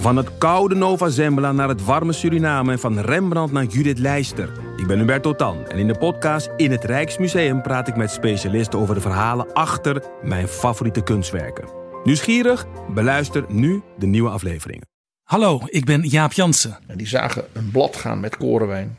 Van het koude Nova Zembla naar het warme Suriname en van Rembrandt naar Judith Leister. Ik ben Hubert Totan en in de podcast In het Rijksmuseum praat ik met specialisten over de verhalen achter mijn favoriete kunstwerken. Nieuwsgierig? Beluister nu de nieuwe afleveringen. Hallo, ik ben Jaap Jansen. En die zagen een blad gaan met korenwijn.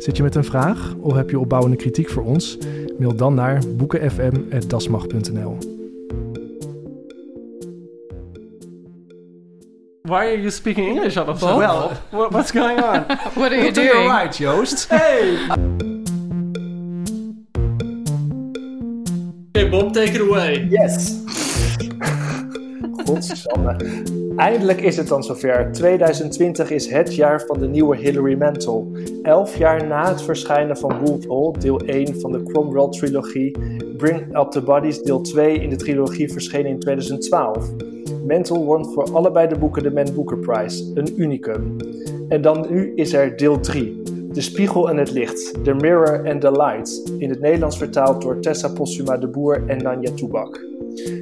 Zit je met een vraag of heb je opbouwende kritiek voor ons? Mail dan naar boekenfm.dasmag.nl. Why are you speaking English? Well, What- what's going on? What are you doing? your right, Joost. hey! Okay, Bob, take it away. Yes! Eindelijk is het dan zover. 2020 is het jaar van de nieuwe Hilary Mantel. Elf jaar na het verschijnen van Wolf Hall, deel 1 van de Cromwell-trilogie, Bring Up the Bodies, deel 2 in de trilogie verschenen in 2012. Mantel won voor allebei de boeken de Man Booker Prize, een unicum. En dan nu is er deel 3. De Spiegel en het Licht, The Mirror and the Light, in het Nederlands vertaald door Tessa Postuma de Boer en Nanja Toebak.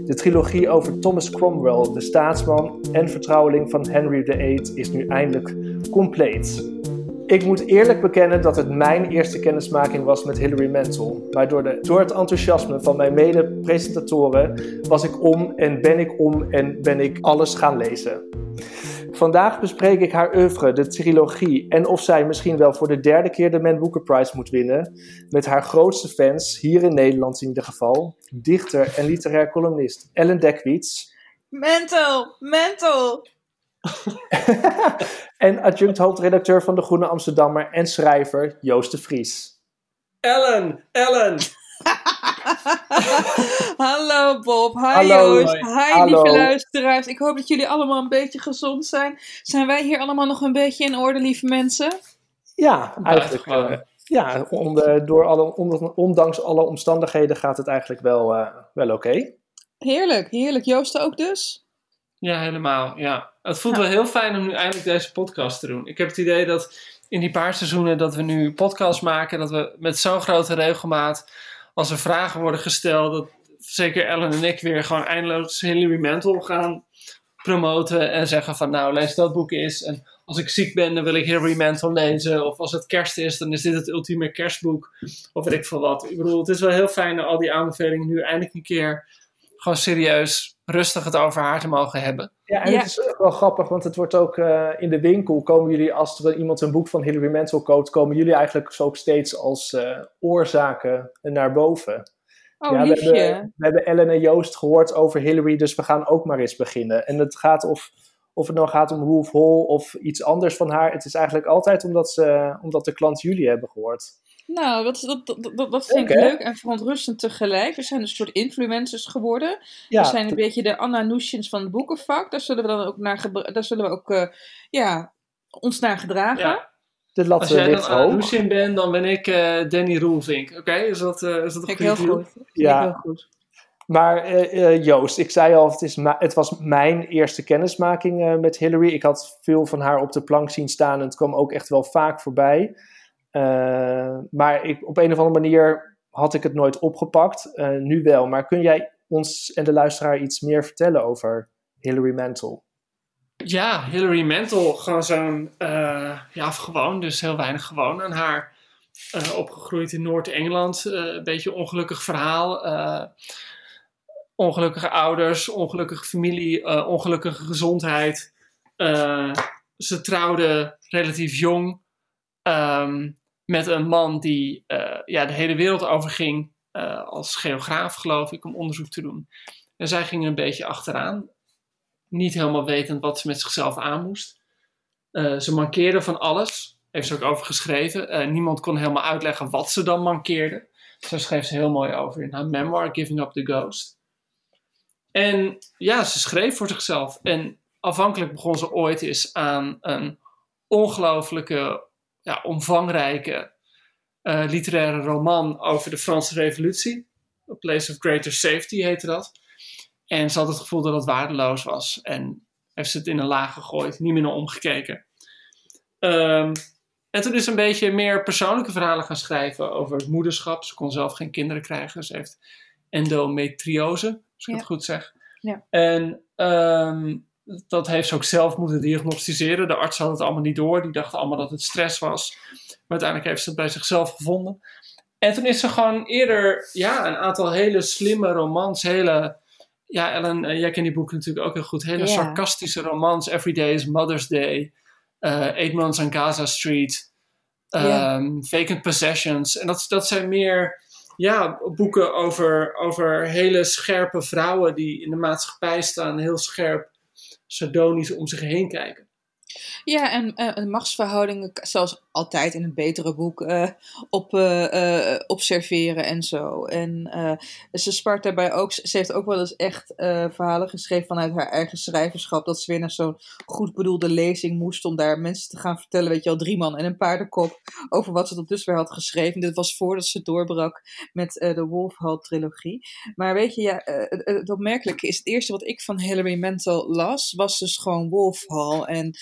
De trilogie over Thomas Cromwell, de staatsman en vertrouweling van Henry VIII, is nu eindelijk compleet. Ik moet eerlijk bekennen dat het mijn eerste kennismaking was met Hilary Mantel. Maar door, de, door het enthousiasme van mijn mede-presentatoren was ik om en ben ik om en ben ik alles gaan lezen. Vandaag bespreek ik haar oeuvre, de trilogie, en of zij misschien wel voor de derde keer de Man Booker Prize moet winnen. Met haar grootste fans, hier in Nederland in ieder geval, dichter en literair columnist Ellen Dekwits. Mental, mental. en adjunct hoofdredacteur van De Groene Amsterdammer en schrijver Joost de Vries. Ellen, Ellen. Hallo Bob, hi Hallo. Joost, hi Hallo. lieve luisteraars. Ik hoop dat jullie allemaal een beetje gezond zijn. Zijn wij hier allemaal nog een beetje in orde, lieve mensen? Ja, eigenlijk. Eh, ja, onder, door alle, onder- ondanks alle omstandigheden gaat het eigenlijk wel, eh, wel oké. Heerlijk, heerlijk. Joost ook dus? Ja, helemaal. Ja. Het voelt Ja. wel heel fijn om nu eindelijk deze podcast te doen. Ik heb het idee dat in die paar seizoenen dat we nu podcasts maken, dat we met zo'n grote regelmaat, als er vragen worden gesteld, dat zeker Ellen en ik weer gewoon eindeloos Hilary Mantel gaan promoten en zeggen van nou, lees dat boek eens. En als ik ziek ben, dan wil ik Hilary Mantel lezen. Of als het kerst is, dan is dit het ultieme kerstboek. Of weet ik veel wat. Ik bedoel, het is wel heel fijn dat al die aanbevelingen nu eindelijk een keer gewoon serieus rustig het over haar te mogen hebben. Ja, en Ja. het is ook wel grappig, want het wordt ook eh, in de winkel, komen jullie, als er iemand een boek van Hilary Mantel koopt, komen jullie eigenlijk zo ook steeds als eh, oorzaken naar boven. Oh, ja, we liefje. hebben, we hebben Ellen en Joost gehoord over Hillary, dus we gaan ook maar eens beginnen. En het gaat of, of het nou gaat om Wolf Hall of iets anders van haar. Het is eigenlijk altijd omdat, ze, omdat de klant jullie hebben gehoord. Nou, dat, dat, dat, dat, dat vind ik leuk en verontrustend tegelijk. We zijn een soort influencers geworden. Ja, we zijn een beetje de Anna Nusjins van het boekenvak. Daar zullen we dan ook naar, daar zullen we ook, eh, ja, ons naar gedragen. Ja. de lat Als jij dan hoog. Lucien bent, dan ben ik eh, Danny Roelvink. Oké, is dat, eh, is dat een heel goed. Ja. heel goed. Maar eh, eh, Joost, ik zei al, het, is het was mijn eerste kennismaking eh, met Hillary. Ik had veel van haar op de plank zien staan en het kwam ook echt wel vaak voorbij. Eh, maar ik, op een of andere manier had ik het nooit opgepakt. Eh, nu wel. Maar kun jij ons en de luisteraar iets meer vertellen over Hillary Mantel? Ja, Hilary Mantel, gewoon zo'n, eh, ja, of gewoon, dus heel weinig gewoon aan haar. opgegroeid in Noord-Engeland, een beetje ongelukkig verhaal. ongelukkige ouders, ongelukkige familie, ongelukkige gezondheid. Ze trouwde relatief jong. Ehm, met een man die eh, ja, de hele wereld overging uh, als geograaf, geloof ik, om onderzoek te doen. En zij gingen een beetje achteraan, niet helemaal wetend wat ze met zichzelf aan moest. Uh, ze mankeerde van alles, heeft ze ook over geschreven. niemand kon helemaal uitleggen wat ze dan mankeerde. Daar schreef ze heel mooi over in haar memoir, Giving Up the Ghost. En ja, ze schreef voor zichzelf. En afhankelijk begon ze ooit eens aan een ongelooflijke, ja, omvangrijke uh, literaire roman over de Franse Revolutie. A Place of Greater Safety heette dat. En ze had het gevoel dat het waardeloos was. En heeft ze het in een laag gegooid, niet meer naar omgekeken. Um, en toen is ze een beetje meer persoonlijke verhalen gaan schrijven over het moederschap. Ze kon zelf geen kinderen krijgen. Ze heeft endometriose, als ik het goed zeg. Ja. En um, dat heeft ze ook zelf moeten diagnosticeren. De arts had het allemaal niet door. Die dachten allemaal dat het stress was. Maar uiteindelijk heeft ze het bij zichzelf gevonden. En toen is ze gewoon eerder ja, een aantal hele slimme romans, hele... Ja, Ellen, eh, jij kent die boeken natuurlijk ook heel goed. Hele sarcastische romans. Every Day is Mother's Day. Uh, Eight Months on Gaza Street. Um, Vacant Possessions. En dat, dat zijn meer ja, boeken over, over hele scherpe vrouwen die in de maatschappij staan. Heel scherp sardonisch om zich heen kijken. Ja, en uh, machtsverhoudingen, zoals altijd in een betere boek, uh, op, uh, observeren en zo. En ze spart daarbij ook, ze heeft ook wel eens echt verhalen geschreven vanuit haar eigen schrijverschap, dat ze weer naar zo'n goed bedoelde lezing moest om daar mensen te gaan vertellen, weet je al, drie man en een paardenkop, over wat ze tot dusver had geschreven. Dit was voordat ze doorbrak met de Wolf Hall trilogie. Maar weet je, ja, het, opmerkelijke is, het eerste wat ik van Hilary Mantel las, was dus gewoon Wolf Hall. En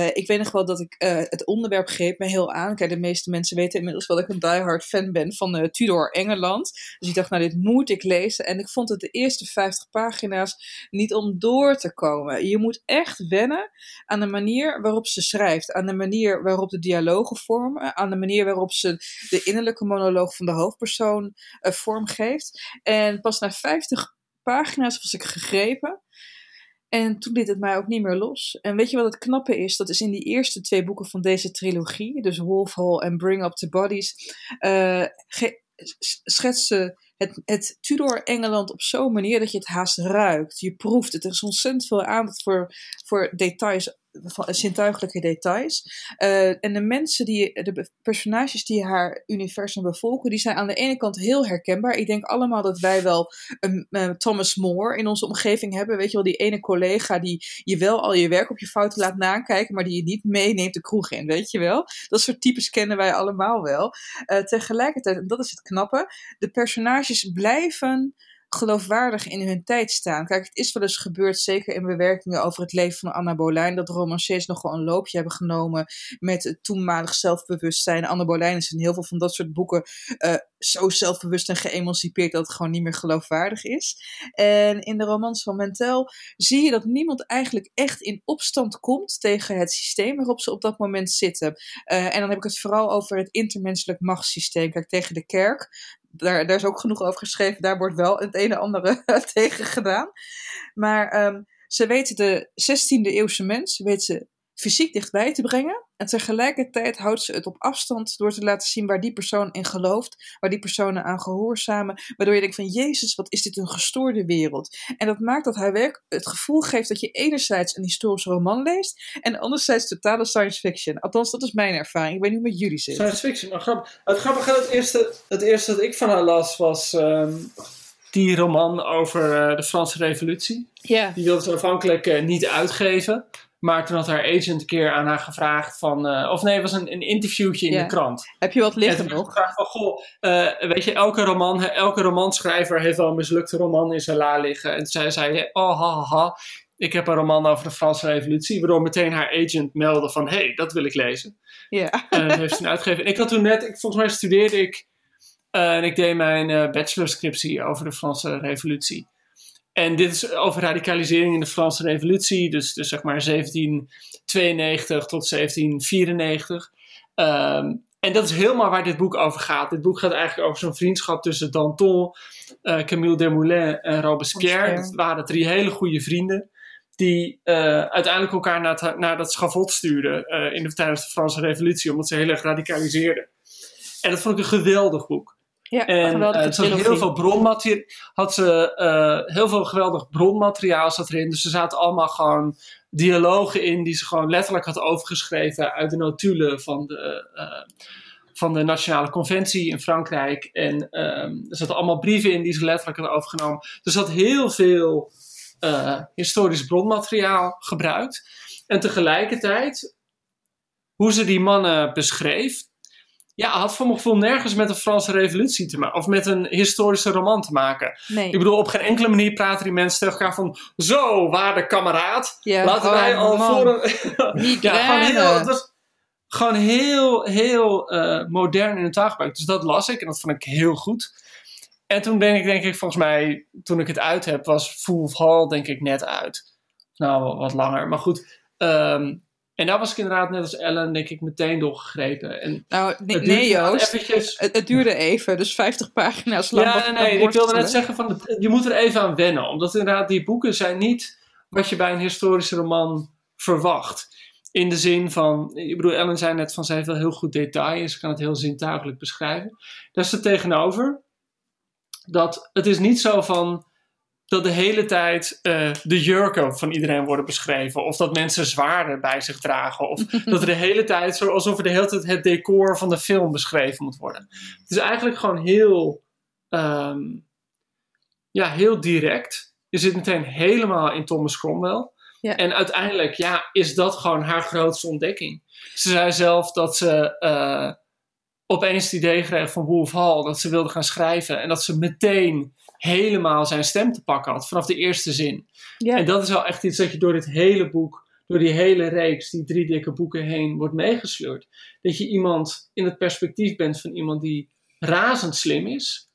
uh, ik weet nog wel dat ik uh, het onderwerp greep me heel aan. Kijk, de meeste mensen weten inmiddels wel dat ik een diehard fan ben van uh, Tudor Engeland. Dus ik dacht, nou, dit moet ik lezen. En ik vond het de eerste 50 pagina's niet om door te komen. Je moet echt wennen aan de manier waarop ze schrijft. Aan de manier waarop de dialogen vormen. Aan de manier waarop ze de innerlijke monoloog van de hoofdpersoon vormgeeft. En pas na 50 pagina's was ik gegrepen. En toen liet het mij ook niet meer los. En weet je wat het knappe is? Dat is in die eerste twee boeken van deze trilogie, dus Wolf Hall en Bring Up the Bodies, uh, schetsen het, het Tudor Engeland op zo'n manier dat je het haast ruikt. Je proeft het. Er is ontzettend veel aandacht voor, voor details zintuigelijke details. Uh, en de mensen die, de personages die haar universum bevolken, die zijn aan de ene kant heel herkenbaar. Ik denk allemaal dat wij wel een uh, Thomas More in onze omgeving hebben. Weet je wel, die ene collega die je wel al je werk op je fouten laat nakijken, maar die je niet meeneemt de kroeg in, weet je wel. Dat soort types kennen wij allemaal wel. Tegelijkertijd, en dat is het knappe, de personages blijven geloofwaardig in hun tijd staan. Kijk, het is wel eens gebeurd, zeker in bewerkingen over het leven van Anna Bolijn, dat romanciers nog wel een loopje hebben genomen met het toenmalig zelfbewustzijn. Anna Bolijn is in heel veel van dat soort boeken uh, zo zelfbewust en geëmancipeerd dat het gewoon niet meer geloofwaardig is. En in de romans van Mentel zie je dat niemand eigenlijk echt in opstand komt tegen het systeem waarop ze op dat moment zitten. Uh, en dan heb ik het vooral over het intermenselijk machtssysteem. Kijk, tegen de kerk, daar, daar is ook genoeg over geschreven. Daar wordt wel het ene en andere tegen gedaan. Maar um, ze weten de 16e eeuwse mens, weet ze fysiek dichtbij te brengen. En tegelijkertijd houdt ze het op afstand door te laten zien waar die persoon in gelooft, waar die personen aan gehoorzamen. Waardoor je denkt van Jezus, wat is dit een gestoorde wereld. En dat maakt dat haar werk het gevoel geeft dat je enerzijds een historische roman leest en anderzijds totale science fiction. Althans, dat is mijn ervaring. Ik weet niet hoe met jullie zit. Science fiction, nou grappig. Het grappige, het eerste, het eerste dat ik van haar las was... Um die roman over uh, de Franse Revolutie. Ja. Die wilde ze aanvankelijk uh, niet uitgeven. Maar toen had haar agent een keer aan haar gevraagd van... Uh, of nee, het was een, een interviewtje in de krant. Heb je wat toen nog? gevraagd van, goh, eh, weet je, elke, roman, elke romanschrijver heeft wel een mislukte roman in zijn la liggen. En toen zei zij, oh, ha, ha, ha, ik heb een roman over de Franse revolutie. Waardoor meteen haar agent meldde van, hé, hey, dat wil ik lezen. Ja. En dat heeft ze uitgegeven. En ik had toen net, ik, volgens mij studeerde ik... eh, en ik deed mijn eh bachelorscriptie over de Franse revolutie. En dit is over radicalisering in de Franse revolutie. Dus, dus zeg maar 1792 tot 1794. Ehm, en dat is helemaal waar dit boek over gaat. Dit boek gaat eigenlijk over zo'n vriendschap tussen Danton, eh, Camille Desmoulins en Robespierre. Dat waren drie hele goede vrienden. Die eh, uiteindelijk elkaar naar, het, naar dat schavot stuurden eh, in de, tijdens de Franse revolutie. Omdat ze heel erg radicaliseerden. En dat vond ik een geweldig boek. Ja, En eh, het trilogie. heel veel bronmateriaal. Had ze eh, heel veel geweldig bronmateriaal zat erin. Dus er zaten allemaal gewoon dialogen in die ze gewoon letterlijk had overgeschreven uit de notulen van de, eh, van de Nationale Conventie in Frankrijk. En ehm, er zaten allemaal brieven in die ze letterlijk had overgenomen. Dus zat heel veel historisch bronmateriaal gebruikt. En tegelijkertijd, hoe ze die mannen beschreef, ja, had voor mijn gevoel nergens met een Franse revolutie te maken. Of met een historische roman te maken. Nee. Ik bedoel, op geen enkele manier praten die mensen tegen elkaar van... Zo, waarde kameraad. Ja, Laten wij al man. voor een... Niet ja, gewoon heel, rennen. het was gewoon heel, heel eh, modern in het taalgebruik. Dus dat las ik en dat vond ik heel goed. En toen denk ik, denk ik, volgens mij, toen ik het uit heb, was Fool of Hall denk ik net uit. Nou, wat langer. Maar goed. ehm, en daar was ik inderdaad net als Ellen, denk ik, meteen doorgegrepen. En Nou, nee, het Joost. eventjes- Het, het duurde even, dus 50 pagina's lang. ja, nee, het nee. Ik wilde net zeggen, van, je moet er even aan wennen. Omdat inderdaad die boeken zijn niet wat je bij een historische roman verwacht. In de zin van, ik bedoel, Ellen zei net van, ze heeft wel heel goed detail en ze kan het heel zintuigelijk beschrijven. Daar is er tegenover dat het is niet zo van dat de hele tijd eh, de jurken van iedereen worden beschreven. Of dat mensen zwaarden bij zich dragen. Of dat er de hele tijd, zo alsof er de hele tijd het decor van de film beschreven moet worden. Het is eigenlijk gewoon heel, ehm, ja, heel direct. Je zit meteen helemaal in Thomas Cromwell. Ja. En uiteindelijk, ja, is dat gewoon haar grootste ontdekking. Ze zei zelf dat ze eh, opeens het idee kreeg van Wolf Hall dat ze wilde gaan schrijven. En dat ze meteen helemaal zijn stem te pakken had vanaf de eerste zin. Ja. En dat is wel echt iets dat je door dit hele boek, door die hele reeks, die drie dikke boeken heen, wordt meegesleurd. Dat je iemand in het perspectief bent van iemand die razend slim is,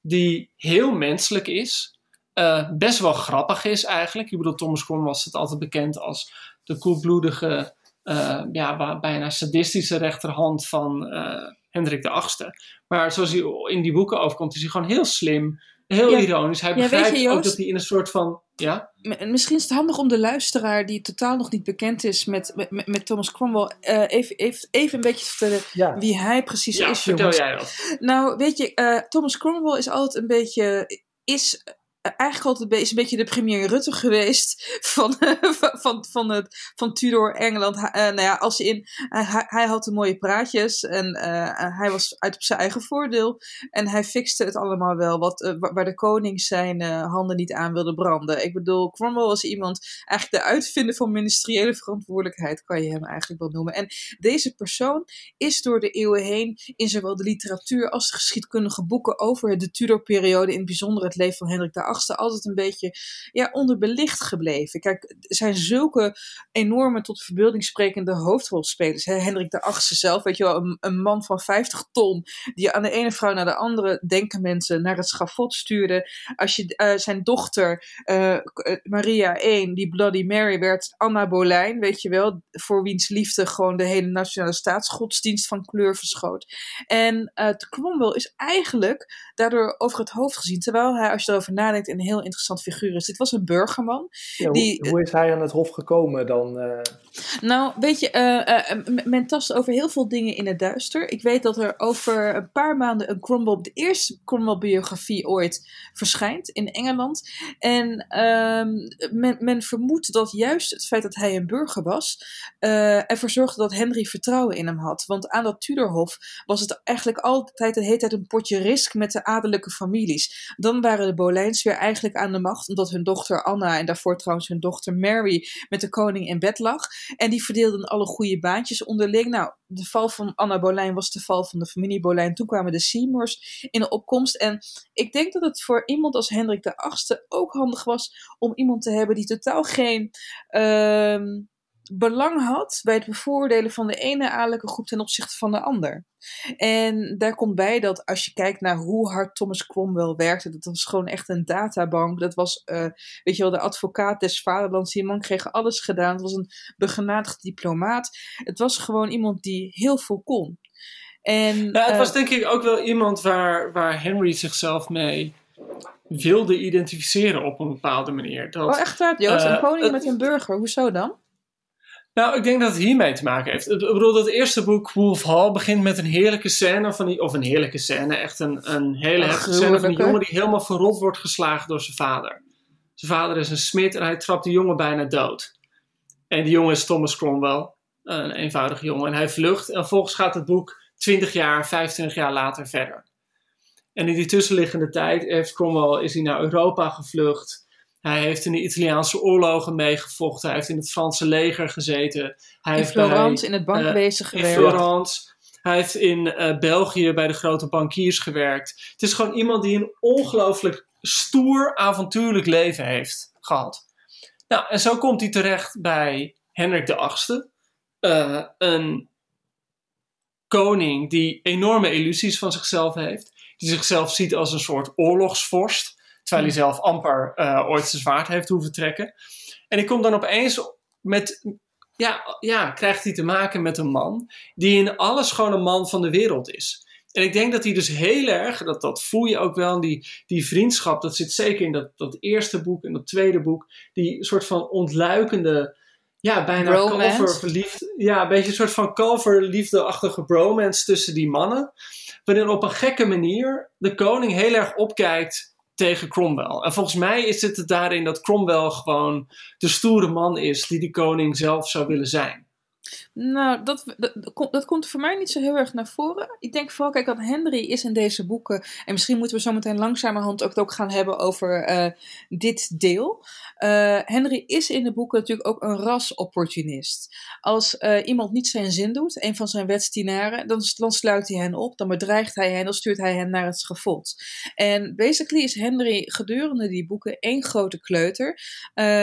die heel menselijk is, eh, best wel grappig is eigenlijk. Ik bedoel, Thomas Cromwell was het altijd bekend als de koelbloedige, eh, ja, bijna sadistische rechterhand van eh, Hendrik VIII. Maar zoals hij in die boeken overkomt, is hij gewoon heel slim, heel Ja. ironisch. Hij Ja, weet je, begrijpt ook dat hij in een soort van, ja... Misschien is het handig om de luisteraar die totaal nog niet bekend is met, met, met Thomas Cromwell eh, even, even, even een beetje te vertellen Ja. wie hij precies Ja, is, vertel jongens. jij dat. Nou, weet je, eh, Thomas Cromwell is altijd een beetje. Is eigenlijk altijd een beetje, de premier Rutte geweest van, van, van, het, van Tudor Engeland. Eh, nou ja, als in. hij- hij, had de mooie praatjes en eh, hij was uit op zijn eigen voordeel. En hij fixte het allemaal wel, wat, eh, wa- waar de koning zijn eh, handen niet aan wilde branden. Ik bedoel, Cromwell was iemand, eigenlijk de uitvinder van ministeriële verantwoordelijkheid, kan je hem eigenlijk wel noemen. En deze persoon is door de eeuwen heen in zowel de literatuur als de geschiedkundige boeken over de Tudor-periode, in het bijzonder het leven van Hendrik VIII, altijd een beetje ja, onderbelicht gebleven. Kijk, er zijn zulke enorme tot de verbeelding sprekende hoofdrolspelers. Hè? Hendrik VIII zelf, weet je wel, een, man van 50 ton, die aan de ene vrouw naar de andere, denken mensen, naar het schafot stuurde. Als je eh, zijn dochter, eh, eh, Maria I, die Bloody Mary, werd Anna Boleyn, weet je wel, voor wiens liefde gewoon de hele nationale staatsgodsdienst van kleur verschoot. En eh Cromwell is eigenlijk daardoor over het hoofd gezien, terwijl hij, als je erover nadenkt, een heel interessant figuur is. Dit was een burgerman. Ja, hoe, Die- hoe is hij aan het hof gekomen dan? eh? Nou, weet je, eh, eh, men tast over heel veel dingen in het duister. Ik weet dat er over een paar maanden een Cromwell, de eerste Cromwell-biografie ooit verschijnt in Engeland. En ehm, men, men vermoedt dat juist het feit dat hij een burger was, eh, ervoor zorgde dat Henry vertrouwen in hem had. Want aan dat Tudorhof was het eigenlijk altijd de hele tijd een potje risk met de adellijke families. Dan waren de Boleyns weer eigenlijk aan de macht, omdat hun dochter Anna en daarvoor trouwens hun dochter Mary met de koning in bed lag. En die verdeelden alle goede baantjes onderling. Nou, de val van Anna Boleyn was de val van de familie Boleyn. Toen kwamen de Seymours in de opkomst. En ik denk dat het voor iemand als Hendrik VIII ook handig was om iemand te hebben die totaal geen ehm, belang had bij het bevoordelen van de ene adellijke groep ten opzichte van de ander. En daar komt bij dat als je kijkt naar hoe hard Thomas Cromwell werkte, dat was gewoon echt een databank. Dat was, eh, weet je wel, de advocaat des vaderlands. Die man kreeg alles gedaan. Het was een begenadigd diplomaat. Het was gewoon iemand die heel veel kon. En, Nou, het eh, was denk ik ook wel iemand waar, waar Henry zichzelf mee wilde identificeren op een bepaalde manier. Dat, Oh, echt waar, Joost? Eh, een koning het- met een burger, hoezo dan? Nou, ik denk dat het hiermee te maken heeft. Ik bedoel, dat eerste boek, Wolf Hall, begint met een heerlijke scène van die, of een heerlijke scène, echt een, een hele heftige scène van een jongen die helemaal verrot wordt geslagen door zijn vader. Zijn vader is een smid en hij trapt de jongen bijna dood. En die jongen is Thomas Cromwell, een eenvoudige jongen. En hij vlucht en vervolgens gaat het boek 20 jaar, 25 jaar later verder. En in die tussenliggende tijd heeft Cromwell, is hij naar Europa gevlucht. Hij heeft in de Italiaanse oorlogen meegevochten. Hij heeft in het Franse leger gezeten. Hij In bij- Florence in het bankwezen in gewerkt. Florence. Hij heeft in eh, België bij de grote bankiers gewerkt. Het is gewoon iemand die een ongelooflijk stoer, avontuurlijk leven heeft gehad. Nou, en zo komt hij terecht bij Hendrik de VIII. eh, een koning die enorme illusies van zichzelf heeft. Die zichzelf ziet als een soort oorlogsvorst. Terwijl hij zelf amper eh, ooit zijn zwaard heeft hoeven trekken. En die komt dan opeens met ja, ja, krijgt hij te maken met een man die in alles gewoon een man van de wereld is. En ik denk dat hij dus heel erg, dat, dat voel je ook wel, die, die vriendschap, dat zit zeker in dat, dat eerste boek en dat tweede boek, die soort van ontluikende, ja, bijna kalververliefd, ja, een beetje een soort van kalverliefdeachtige bromance tussen die mannen, waarin op een gekke manier de koning heel erg opkijkt tegen Cromwell. En volgens mij is het daarin dat Cromwell gewoon de stoere man is die die koning zelf zou willen zijn. Nou, dat, dat, dat komt- voor mij niet zo heel erg naar voren. Ik denk vooral, kijk, dat Henry is in deze boeken. En misschien moeten we zo meteen langzamerhand ook het ook gaan hebben over eh, dit deel. Eh, Henry is in de boeken natuurlijk ook een rasopportunist. Als eh, iemand niet zijn zin doet, een van zijn wetsdienaren, dan, sluit hij hen op, dan bedreigt hij hen, dan stuurt hij hen naar het schavot. En basically is Henry gedurende die boeken één grote kleuter.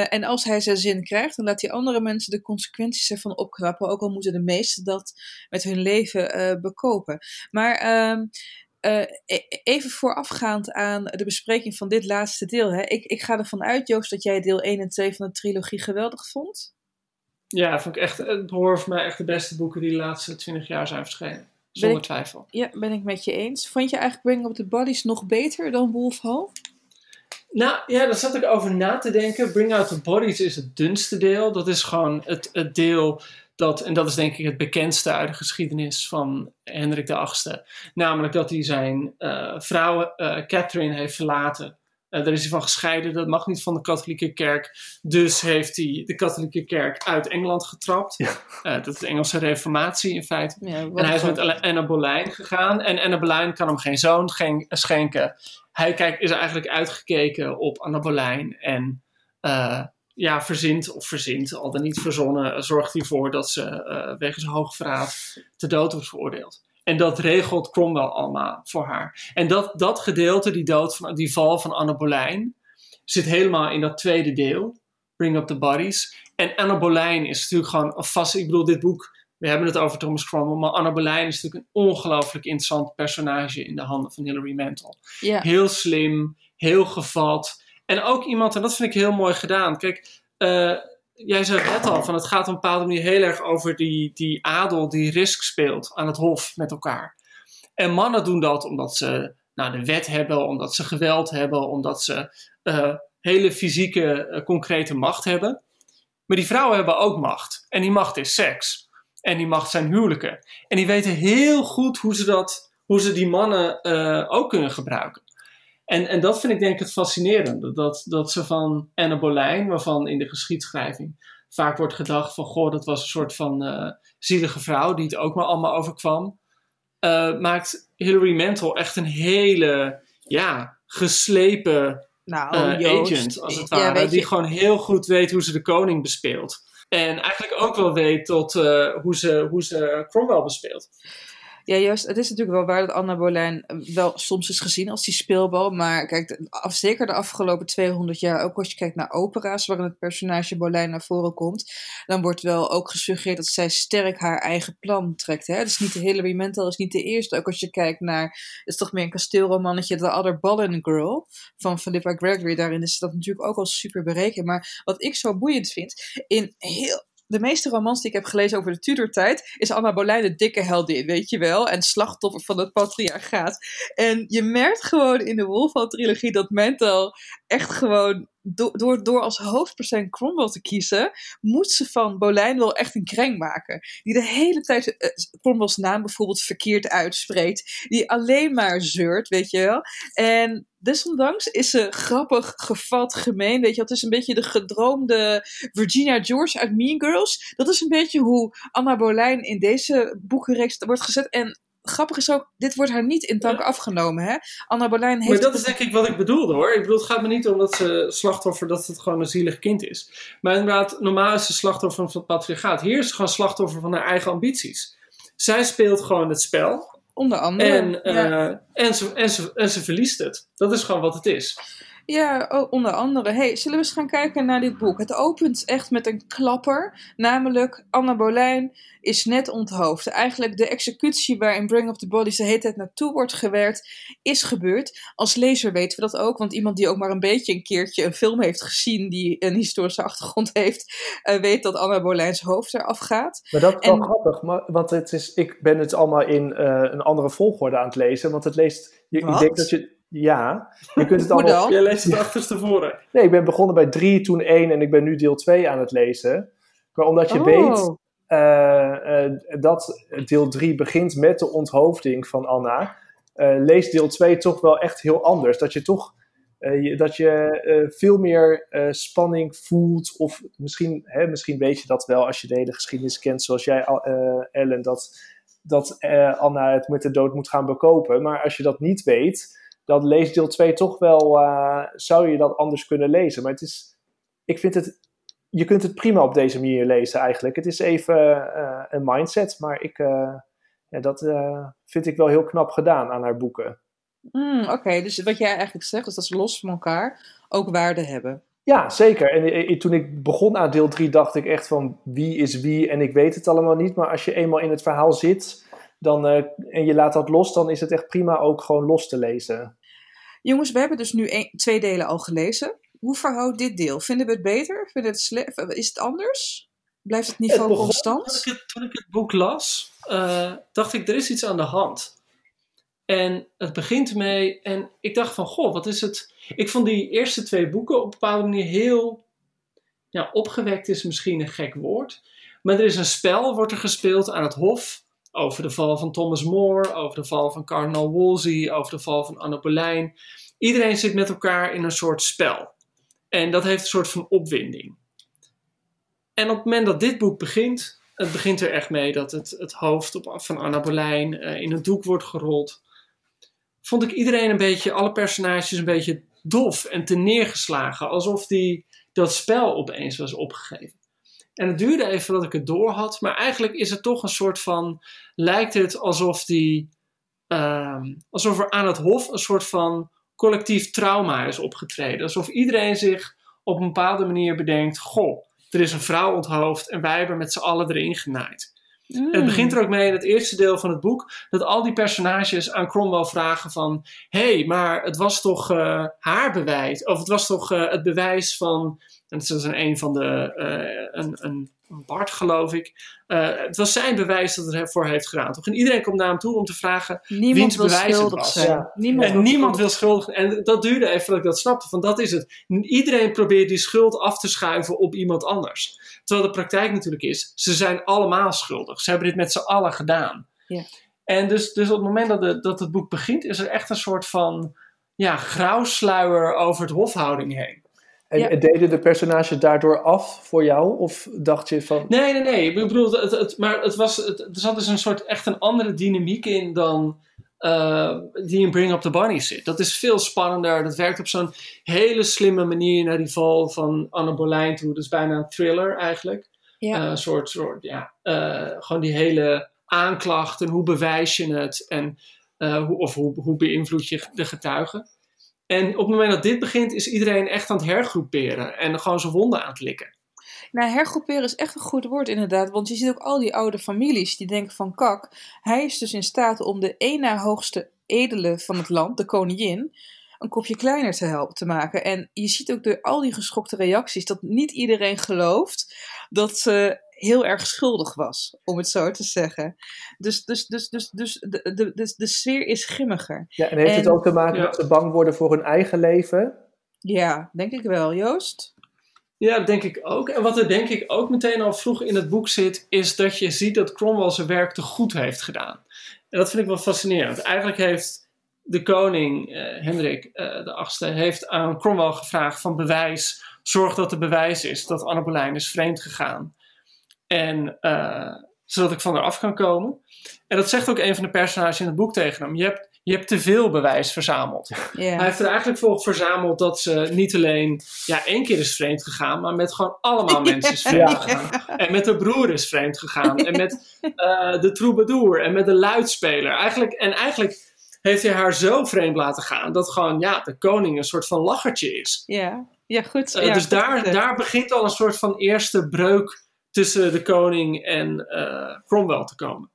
En als hij zijn zin krijgt, dan laat hij andere mensen de consequenties ervan opknappen. Ook al moeten de meesten dat met hun leven eh, bekopen. Maar ehm, eh, e- even voorafgaand aan de bespreking van dit laatste deel. Hè. Ik, ik ga ervan uit, Joost, dat jij deel 1 en 2 van de trilogie geweldig vond. Ja, vond ik echt, het behoort voor mij echt de beste boeken die de laatste twintig jaar zijn verschenen. Zonder ik- twijfel. Ja, ben ik met je eens. Vond je eigenlijk Bring Up the Bodies nog beter dan Wolf Hall? Nou ja, daar zat ik over na te denken. Bring Out the Bodies is het dunste deel. Dat is gewoon het, het deel dat, en dat is denk ik het bekendste uit de geschiedenis van Hendrik VIII. Namelijk dat hij zijn eh, vrouw eh, Catherine heeft verlaten. Eh, daar is hij van gescheiden, dat mag niet van de katholieke kerk. Dus heeft hij de katholieke kerk uit Engeland getrapt. Eh, dat is de Engelse reformatie in feite. Ja, En hij is met Anna Boleyn gegaan. En Anna Boleyn kan hem geen zoon schenken. Hij kijkt, is eigenlijk uitgekeken op Anna Boleyn. En eh, ja, verzint of verzint, al dan niet verzonnen, zorgt hij ervoor dat ze eh, wegens hoogverraad te dood wordt veroordeeld. En dat regelt Cromwell allemaal voor haar. En dat, dat gedeelte, die dood van die val van Anna Boleyn, zit helemaal in dat tweede deel. Bring Up the Bodies. En Anna Boleyn is natuurlijk gewoon een vast... Ik bedoel, dit boek, we hebben het over Thomas Cromwell, maar Anna Boleyn is natuurlijk een ongelooflijk interessant personage in de handen van Hilary Mantel. Heel slim, heel gevat. En ook iemand, en dat vind ik heel mooi gedaan. Kijk, eh, jij zei net al, van het gaat op een bepaalde manier heel erg over die, die adel die risk speelt aan het hof met elkaar. En mannen doen dat omdat ze nou, de wet hebben, omdat ze geweld hebben, omdat ze eh, hele fysieke, eh, concrete macht hebben. Maar die vrouwen hebben ook macht. En die macht is seks. En die macht zijn huwelijken. En die weten heel goed hoe ze, dat, hoe ze die mannen ook kunnen gebruiken. En, en dat vind ik denk ik het fascinerende. Dat, dat ze van Anne Boleyn, waarvan in de geschiedschrijving vaak wordt gedacht van... Goh, dat was een soort van eh, zielige vrouw die het ook maar allemaal overkwam. eh, maakt Hilary Mantel echt een hele, ja, geslepen Nou, eh, agent, als het ware. die gewoon heel goed weet hoe ze de koning bespeelt. En eigenlijk ook wel weet tot, hoe, ze, hoe ze Cromwell bespeelt. Ja, juist. Het is natuurlijk wel waar dat Anna Boleyn wel soms is gezien als die speelbal. Maar kijk, zeker de afgelopen 200 jaar, ook als je kijkt naar opera's waarin het personage Boleyn naar voren komt, dan wordt wel ook gesuggereerd dat zij sterk haar eigen plan trekt. Hè? Dus niet de Hilary Mantel is niet de eerste. Ook als je kijkt naar, het is toch meer een kasteelromannetje, The Other Ballin Girl van Philippa Gregory. Daarin is dat natuurlijk ook al super berekend. Maar wat ik zo boeiend vind, in heel de meeste romans die ik heb gelezen over de Tudor-tijd, is Anna Boleyn de dikke heldin, weet je wel? En slachtoffer van het patriarchaat. En je merkt gewoon in de Wolfhall-trilogie dat Mantel echt gewoon do- door, door als hoofdpersoon Cromwell te kiezen, moet ze van Bolijn wel echt een kreng maken. Die de hele tijd eh, Cromwell's naam bijvoorbeeld verkeerd uitspreekt. Die alleen maar zeurt, weet je wel. En desondanks is ze grappig, gevat, gemeen. Weet je, het is een beetje de gedroomde Virginia George uit Mean Girls. Dat is een beetje hoe Anna Bolijn in deze boekenreeks wordt gezet. En grappig is ook, dit wordt haar niet in dank afgenomen. Hè? Anna Bolijn heeft... Maar dat is denk ik wat ik bedoelde hoor. Ik bedoel, het gaat me niet om dat ze slachtoffer, dat het gewoon een zielig kind is. Maar inderdaad, normaal is ze slachtoffer van het patriarchaat. Hier is ze gewoon slachtoffer van haar eigen ambities. Zij speelt gewoon het spel. Onder andere. En, eh, ja. en, ze, en, ze, en ze verliest het. Dat is gewoon wat het is. Ja, oh, onder andere. Hey, zullen we eens gaan kijken naar dit boek? Het opent echt met een klapper. Namelijk, Anna Bolijn is net onthoofd. Eigenlijk de executie waarin Bring Up the Bodies de hele tijd naartoe wordt gewerkt, is gebeurd. Als lezer weten we dat ook, want iemand die ook maar een beetje een keertje een film heeft gezien die een historische achtergrond heeft, eh, weet dat Anna Bolijns hoofd eraf gaat. Maar dat is wel En- grappig, maar, want het is, ik ben het allemaal in eh, een andere volgorde aan het lezen. Want het leest. Je, ik denk dat je. Ja, je kunt het allemaal. Jij leest het achterstevoren. Nee, ik ben begonnen bij 3, toen 1 en ik ben nu deel 2 aan het lezen. Maar omdat je Oh. weet eh, eh, dat deel 3 begint met de onthoofding van Anna, eh, leest deel 2 toch wel echt heel anders. Dat je toch je, dat je veel meer spanning voelt. Of misschien, hè, misschien weet je dat wel als je de hele geschiedenis kent, zoals jij, Ellen, dat, dat Anna het met de dood moet gaan bekopen. Maar als je dat niet weet, dan leest deel 2 toch wel, eh, zou je dat anders kunnen lezen. Maar het is, ik vind het, je kunt het prima op deze manier lezen eigenlijk. Het is even eh, een mindset, maar ik, eh, ja, dat vind ik wel heel knap gedaan aan haar boeken. Hmm, Oké, dus wat jij eigenlijk zegt, is dat ze los van elkaar ook waarde hebben. Ja, zeker. En toen ik begon aan deel 3 dacht ik echt van wie is wie en ik weet het allemaal niet. Maar als je eenmaal in het verhaal zit dan, en je laat dat los, dan is het echt prima ook gewoon los te lezen. Jongens, we hebben dus nu een- twee delen al gelezen. Hoe verhoudt dit deel? Vinden we het beter? Vinden we het sle- is het anders? Blijft het niveau begon- constant? Toen ik, het, toen ik het boek las, eh, dacht ik, er is iets aan de hand. En het begint mee, en ik dacht van, goh, wat is het? Ik vond die eerste twee boeken op een bepaalde manier heel, ja, opgewekt is misschien een gek woord. Maar er is een spel, wordt er gespeeld aan het hof, over de val van Thomas More, over de val van kardinaal Wolsey, over de val van Anne Boleyn. Iedereen zit met elkaar in een soort spel. En dat heeft een soort van opwinding. En op het moment dat dit boek begint, het begint er echt mee dat het, het hoofd van Anna Boleyn eh, in een doek wordt gerold. Vond ik iedereen een beetje, alle personages een beetje dof en te neergeslagen. Alsof die dat spel opeens was opgegeven. En het duurde even voordat ik het door had. Maar eigenlijk is het toch een soort van. Lijkt het alsof die. ehm, alsof er aan het hof een soort van collectief trauma is opgetreden. Alsof iedereen zich op een bepaalde manier bedenkt: Goh, er is een vrouw onthoofd en wij hebben met z'n allen erin genaaid. En het begint er ook mee in het eerste deel van het boek dat al die personages aan Cromwell vragen van hé, hey, maar het was toch eh, haar bewijs of het was toch eh, het bewijs van en dat is een, een van de eh, een, een een Bart geloof ik Eh, het was zijn bewijs dat het ervoor heeft gedaan toch en iedereen komt naar hem toe om te vragen Niemand wiens wil bewijs het schuldig was. zijn. Ja. Niemand en wil niemand schuldig wil schuldig. En dat duurde even voordat ik dat snapte. Van dat is het. Iedereen probeert die schuld af te schuiven op iemand anders. Terwijl de praktijk natuurlijk is, ze zijn allemaal schuldig. Ze hebben dit met z'n allen gedaan. Ja. En dus, dus op het moment dat, de, dat het boek begint, is er echt een soort van ja, grauwsluier over het hofhouding heen. En Ja. deden de personages daardoor af voor jou? Of dacht je van... Nee, nee, nee. Ik bedoel, het, het, maar het was, het, er zat dus een soort echt een andere dynamiek in dan eh, die in Bring Up the Bunny zit. Dat is veel spannender. Dat werkt op zo'n hele slimme manier naar die val van Anne Boleyn toe. Dat is bijna een thriller eigenlijk. Ja. Eh, Een soort, soort ja, eh, gewoon die hele aanklacht en hoe bewijs je het en eh, hoe, of hoe, hoe beïnvloed je de getuigen. En op het moment dat dit begint, is iedereen echt aan het hergroeperen en gewoon zijn wonden aan het likken. Nou, hergroeperen is echt een goed woord inderdaad. Want je ziet ook al die oude families die denken van kak. Hij is dus in staat om de één na hoogste edele van het land, de koningin, een kopje kleiner te helpen te maken. En je ziet ook door al die geschokte reacties dat niet iedereen gelooft dat ze heel erg schuldig was, om het zo te zeggen. Dus, dus, dus, dus, dus de, de, de, de sfeer is grimmiger. Ja, en heeft het ook te maken Ja. dat ze bang worden voor hun eigen leven? Ja, denk ik wel. Joost? Ja, dat denk ik ook. En wat er denk ik ook meteen al vroeg in het boek zit, is dat je ziet dat Cromwell zijn werk te goed heeft gedaan. En dat vind ik wel fascinerend. Eigenlijk heeft de koning, eh, Hendrik eh, de Achtste, heeft aan Cromwell gevraagd van bewijs, zorg dat er bewijs is dat Anne Boleyn is vreemd gegaan. En eh, zodat ik van haar af kan komen. En dat zegt ook een van de personages in het boek tegen hem. Je hebt je hebt te veel bewijs verzameld. Hij heeft er eigenlijk voor verzameld dat ze niet alleen ja, één keer is vreemd gegaan, maar met gewoon allemaal mensen is vreemd gegaan. En met de broer is vreemd gegaan. En met uh, de troubadour en met de luidspeler. Eigenlijk, en eigenlijk heeft hij haar zo vreemd laten gaan dat gewoon ja, de koning een soort van lachertje is. Ja, ja goed. Uh, dus daar, daar begint al een soort van eerste breuk tussen de koning en uh, Cromwell te komen.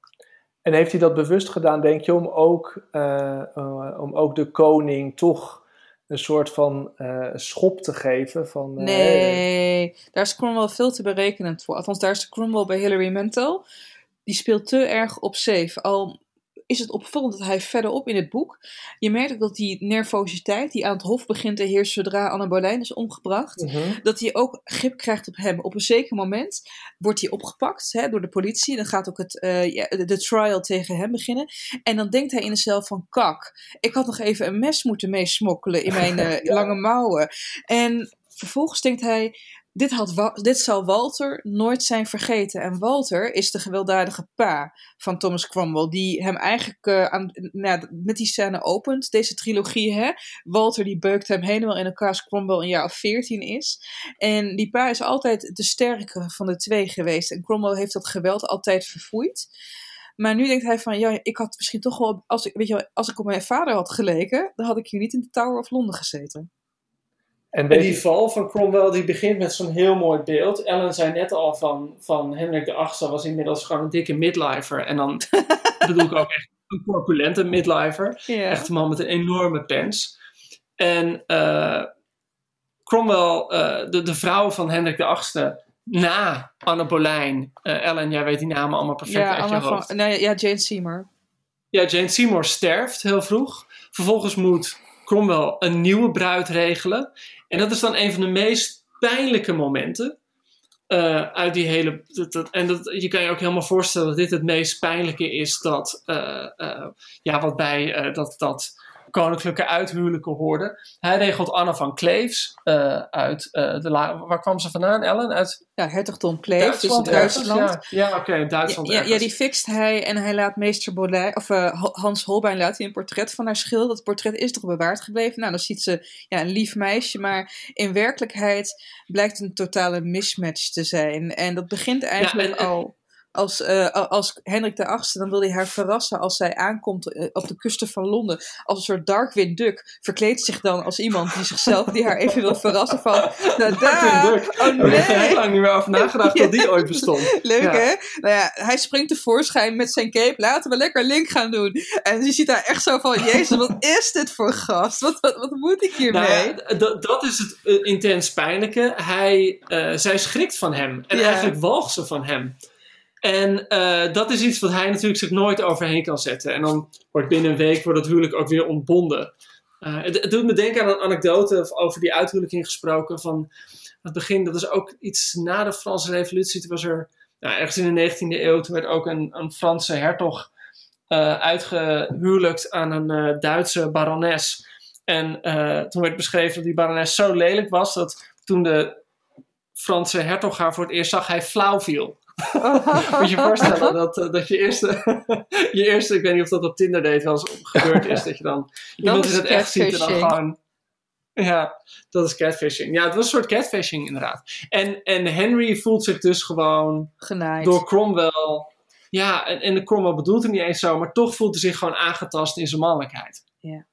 En heeft hij dat bewust gedaan, denk je, om ook, uh, uh, om ook de koning toch een soort van uh, schop te geven? Van, nee, daar is Cromwell veel te berekenend voor. Althans, daar is de Cromwell bij Hilary Mantel. Die speelt te erg op safe. Al is het opvallend dat hij verderop in het boek. Je merkt ook dat die nervositeit die aan het hof begint te heersen zodra Anne Boleyn is omgebracht. Mhm. Dat hij ook grip krijgt op hem. Op een zeker moment wordt hij opgepakt hè, door de politie. Dan gaat ook het, uh, ja, de, de, trial tegen hem beginnen. En dan denkt hij in zichzelf van kak. Ik had nog even een mes moeten meesmokkelen in mijn uh, ja. lange mouwen. En vervolgens denkt hij dit, had, dit zal Walter nooit zijn vergeten. En Walter is de gewelddadige pa van Thomas Cromwell, die hem eigenlijk uh, aan, nou, met die scène opent, deze trilogie. Hè? Walter die beukt hem helemaal in elkaar als Cromwell een jaar of veertien is. En die pa is altijd de sterkere van de twee geweest. En Cromwell heeft dat geweld altijd verfoeid. Maar nu denkt hij van, ja, ik had misschien toch wel, als ik, weet je, als ik op mijn vader had geleken, dan had ik hier niet in de Tower of Londen gezeten. En, en die val van Cromwell die begint met zo'n heel mooi beeld. Ellen zei net al van, van Hendrik de Achtste was inmiddels gewoon een dikke midlifer. En dan bedoel ik ook echt een corpulente midlifer. Yeah. Echt een man met een enorme pens. En uh, Cromwell, uh, de, de vrouw van Hendrik de Achtste, na Anne Boleyn. Uh, Ellen, jij weet die namen allemaal perfect ja, uit je hoofd. Van, nee, ja, Jane Seymour. Ja, Jane Seymour sterft heel vroeg. Vervolgens moet Cromwell een nieuwe bruid regelen. En dat is dan een van de meest pijnlijke momenten. Uh, uit die hele. Dat, en dat, je kan je ook helemaal voorstellen dat dit het meest pijnlijke is. Dat, uh, uh, ja, wat bij dat, dat koninklijke uithuwelijken hoorde. Hij regelt Anne van Kleefs uit de. Waar kwam ze vandaan, Ellen? Uit. Ja, hertogdom Kleef, dus Duitsland. Ja, ja oké, okay, Duitsland. Ja, ja, die fixt hij en hij laat meester of Hans Holbein laat hij een portret van haar schilderen. Dat portret is toch bewaard gebleven. Nou, dan ziet ze ja, een lief meisje, maar in werkelijkheid blijkt een totale mismatch te zijn. En dat begint eigenlijk ja, en, en, al als, uh, als Hendrik de Achtste, dan wil hij haar verrassen als zij aankomt uh, op de kusten van Londen. Als een soort Darkwing Duck. Verkleedt zich dan als iemand die zichzelf, die haar even wil verrassen van... Nou, Darkwing Duck. Oh nee. Ik heb er heel lang niet meer over nagedacht dat die ooit bestond. Leuk ja. hè? Nou ja, hij springt tevoorschijn met zijn cape. Laten we lekker Link gaan doen. En je ziet daar echt zo van, jezus, wat is dit voor gast? Wat, wat, wat moet ik hiermee? Nou, ja, dat is het uh, intens pijnlijke. Hij, zij schrikt van hem. En eigenlijk walgt ze van hem. En uh, dat is iets wat hij natuurlijk zich nooit overheen kan zetten. En dan wordt binnen een week wordt het huwelijk ook weer ontbonden. Het, het, doet me denken aan een anekdote over die uithuwelijking gesproken. Van het begin, dat is ook iets na de Franse revolutie. Toen was er, nou, ergens in de 19e eeuw, toen werd ook een, een Franse hertog uh, uitgehuwelijkt aan een Duitse barones. En toen werd beschreven dat die barones zo lelijk was, dat toen de Franse hertog haar voor het eerst zag, hij flauw viel. Moet je je voorstellen dat, uh, dat je eerste, je eerste, ik weet niet of dat op Tinder date wel eens gebeurd is, dat je dan iemand in het echt ziet en dan gewoon. Ja, dat is catfishing. Ja, het was een soort catfishing inderdaad. En, en Henry voelt zich dus gewoon Genaaid. door Cromwell. Ja, en, en de Cromwell bedoelt het niet eens zo, maar toch voelt hij zich gewoon aangetast in zijn mannelijkheid. Ja.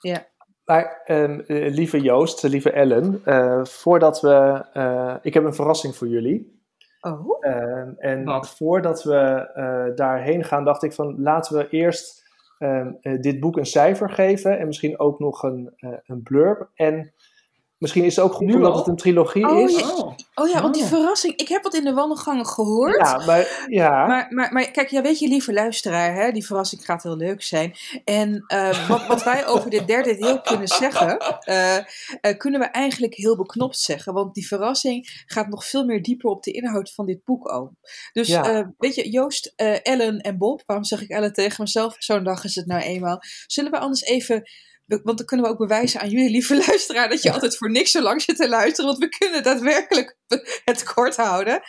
Ja. Maar um, uh, lieve Joost, lieve Ellen, uh, voordat we. Uh, ik heb een verrassing voor jullie. Oh. Um, en Wat? voordat we uh, daarheen gaan, dacht ik van laten we eerst um, uh, dit boek een cijfer geven en misschien ook nog een, uh, een blurb. En Misschien is het ook goed Nu omdat al? het een trilogie Oh, is. ja. Oh ja, want die Oh. verrassing. Ik heb wat in de wandelgangen gehoord. Ja, maar ja. Maar, maar, maar kijk, ja, weet je, lieve luisteraar, hè, die verrassing gaat heel leuk zijn. En eh, wat, wat wij over dit derde deel kunnen zeggen, eh, eh, kunnen we eigenlijk heel beknopt zeggen. Want die verrassing gaat nog veel meer dieper op de inhoud van dit boek ook. Dus Ja. eh, weet je, Joost, eh, Ellen en Bob, waarom zeg ik Ellen tegen mezelf? Zo'n dag is het nou eenmaal. Zullen we anders even want dan kunnen we ook bewijzen aan jullie, lieve luisteraar, dat je altijd voor niks zo lang zit te luisteren. Want we kunnen daadwerkelijk het kort houden.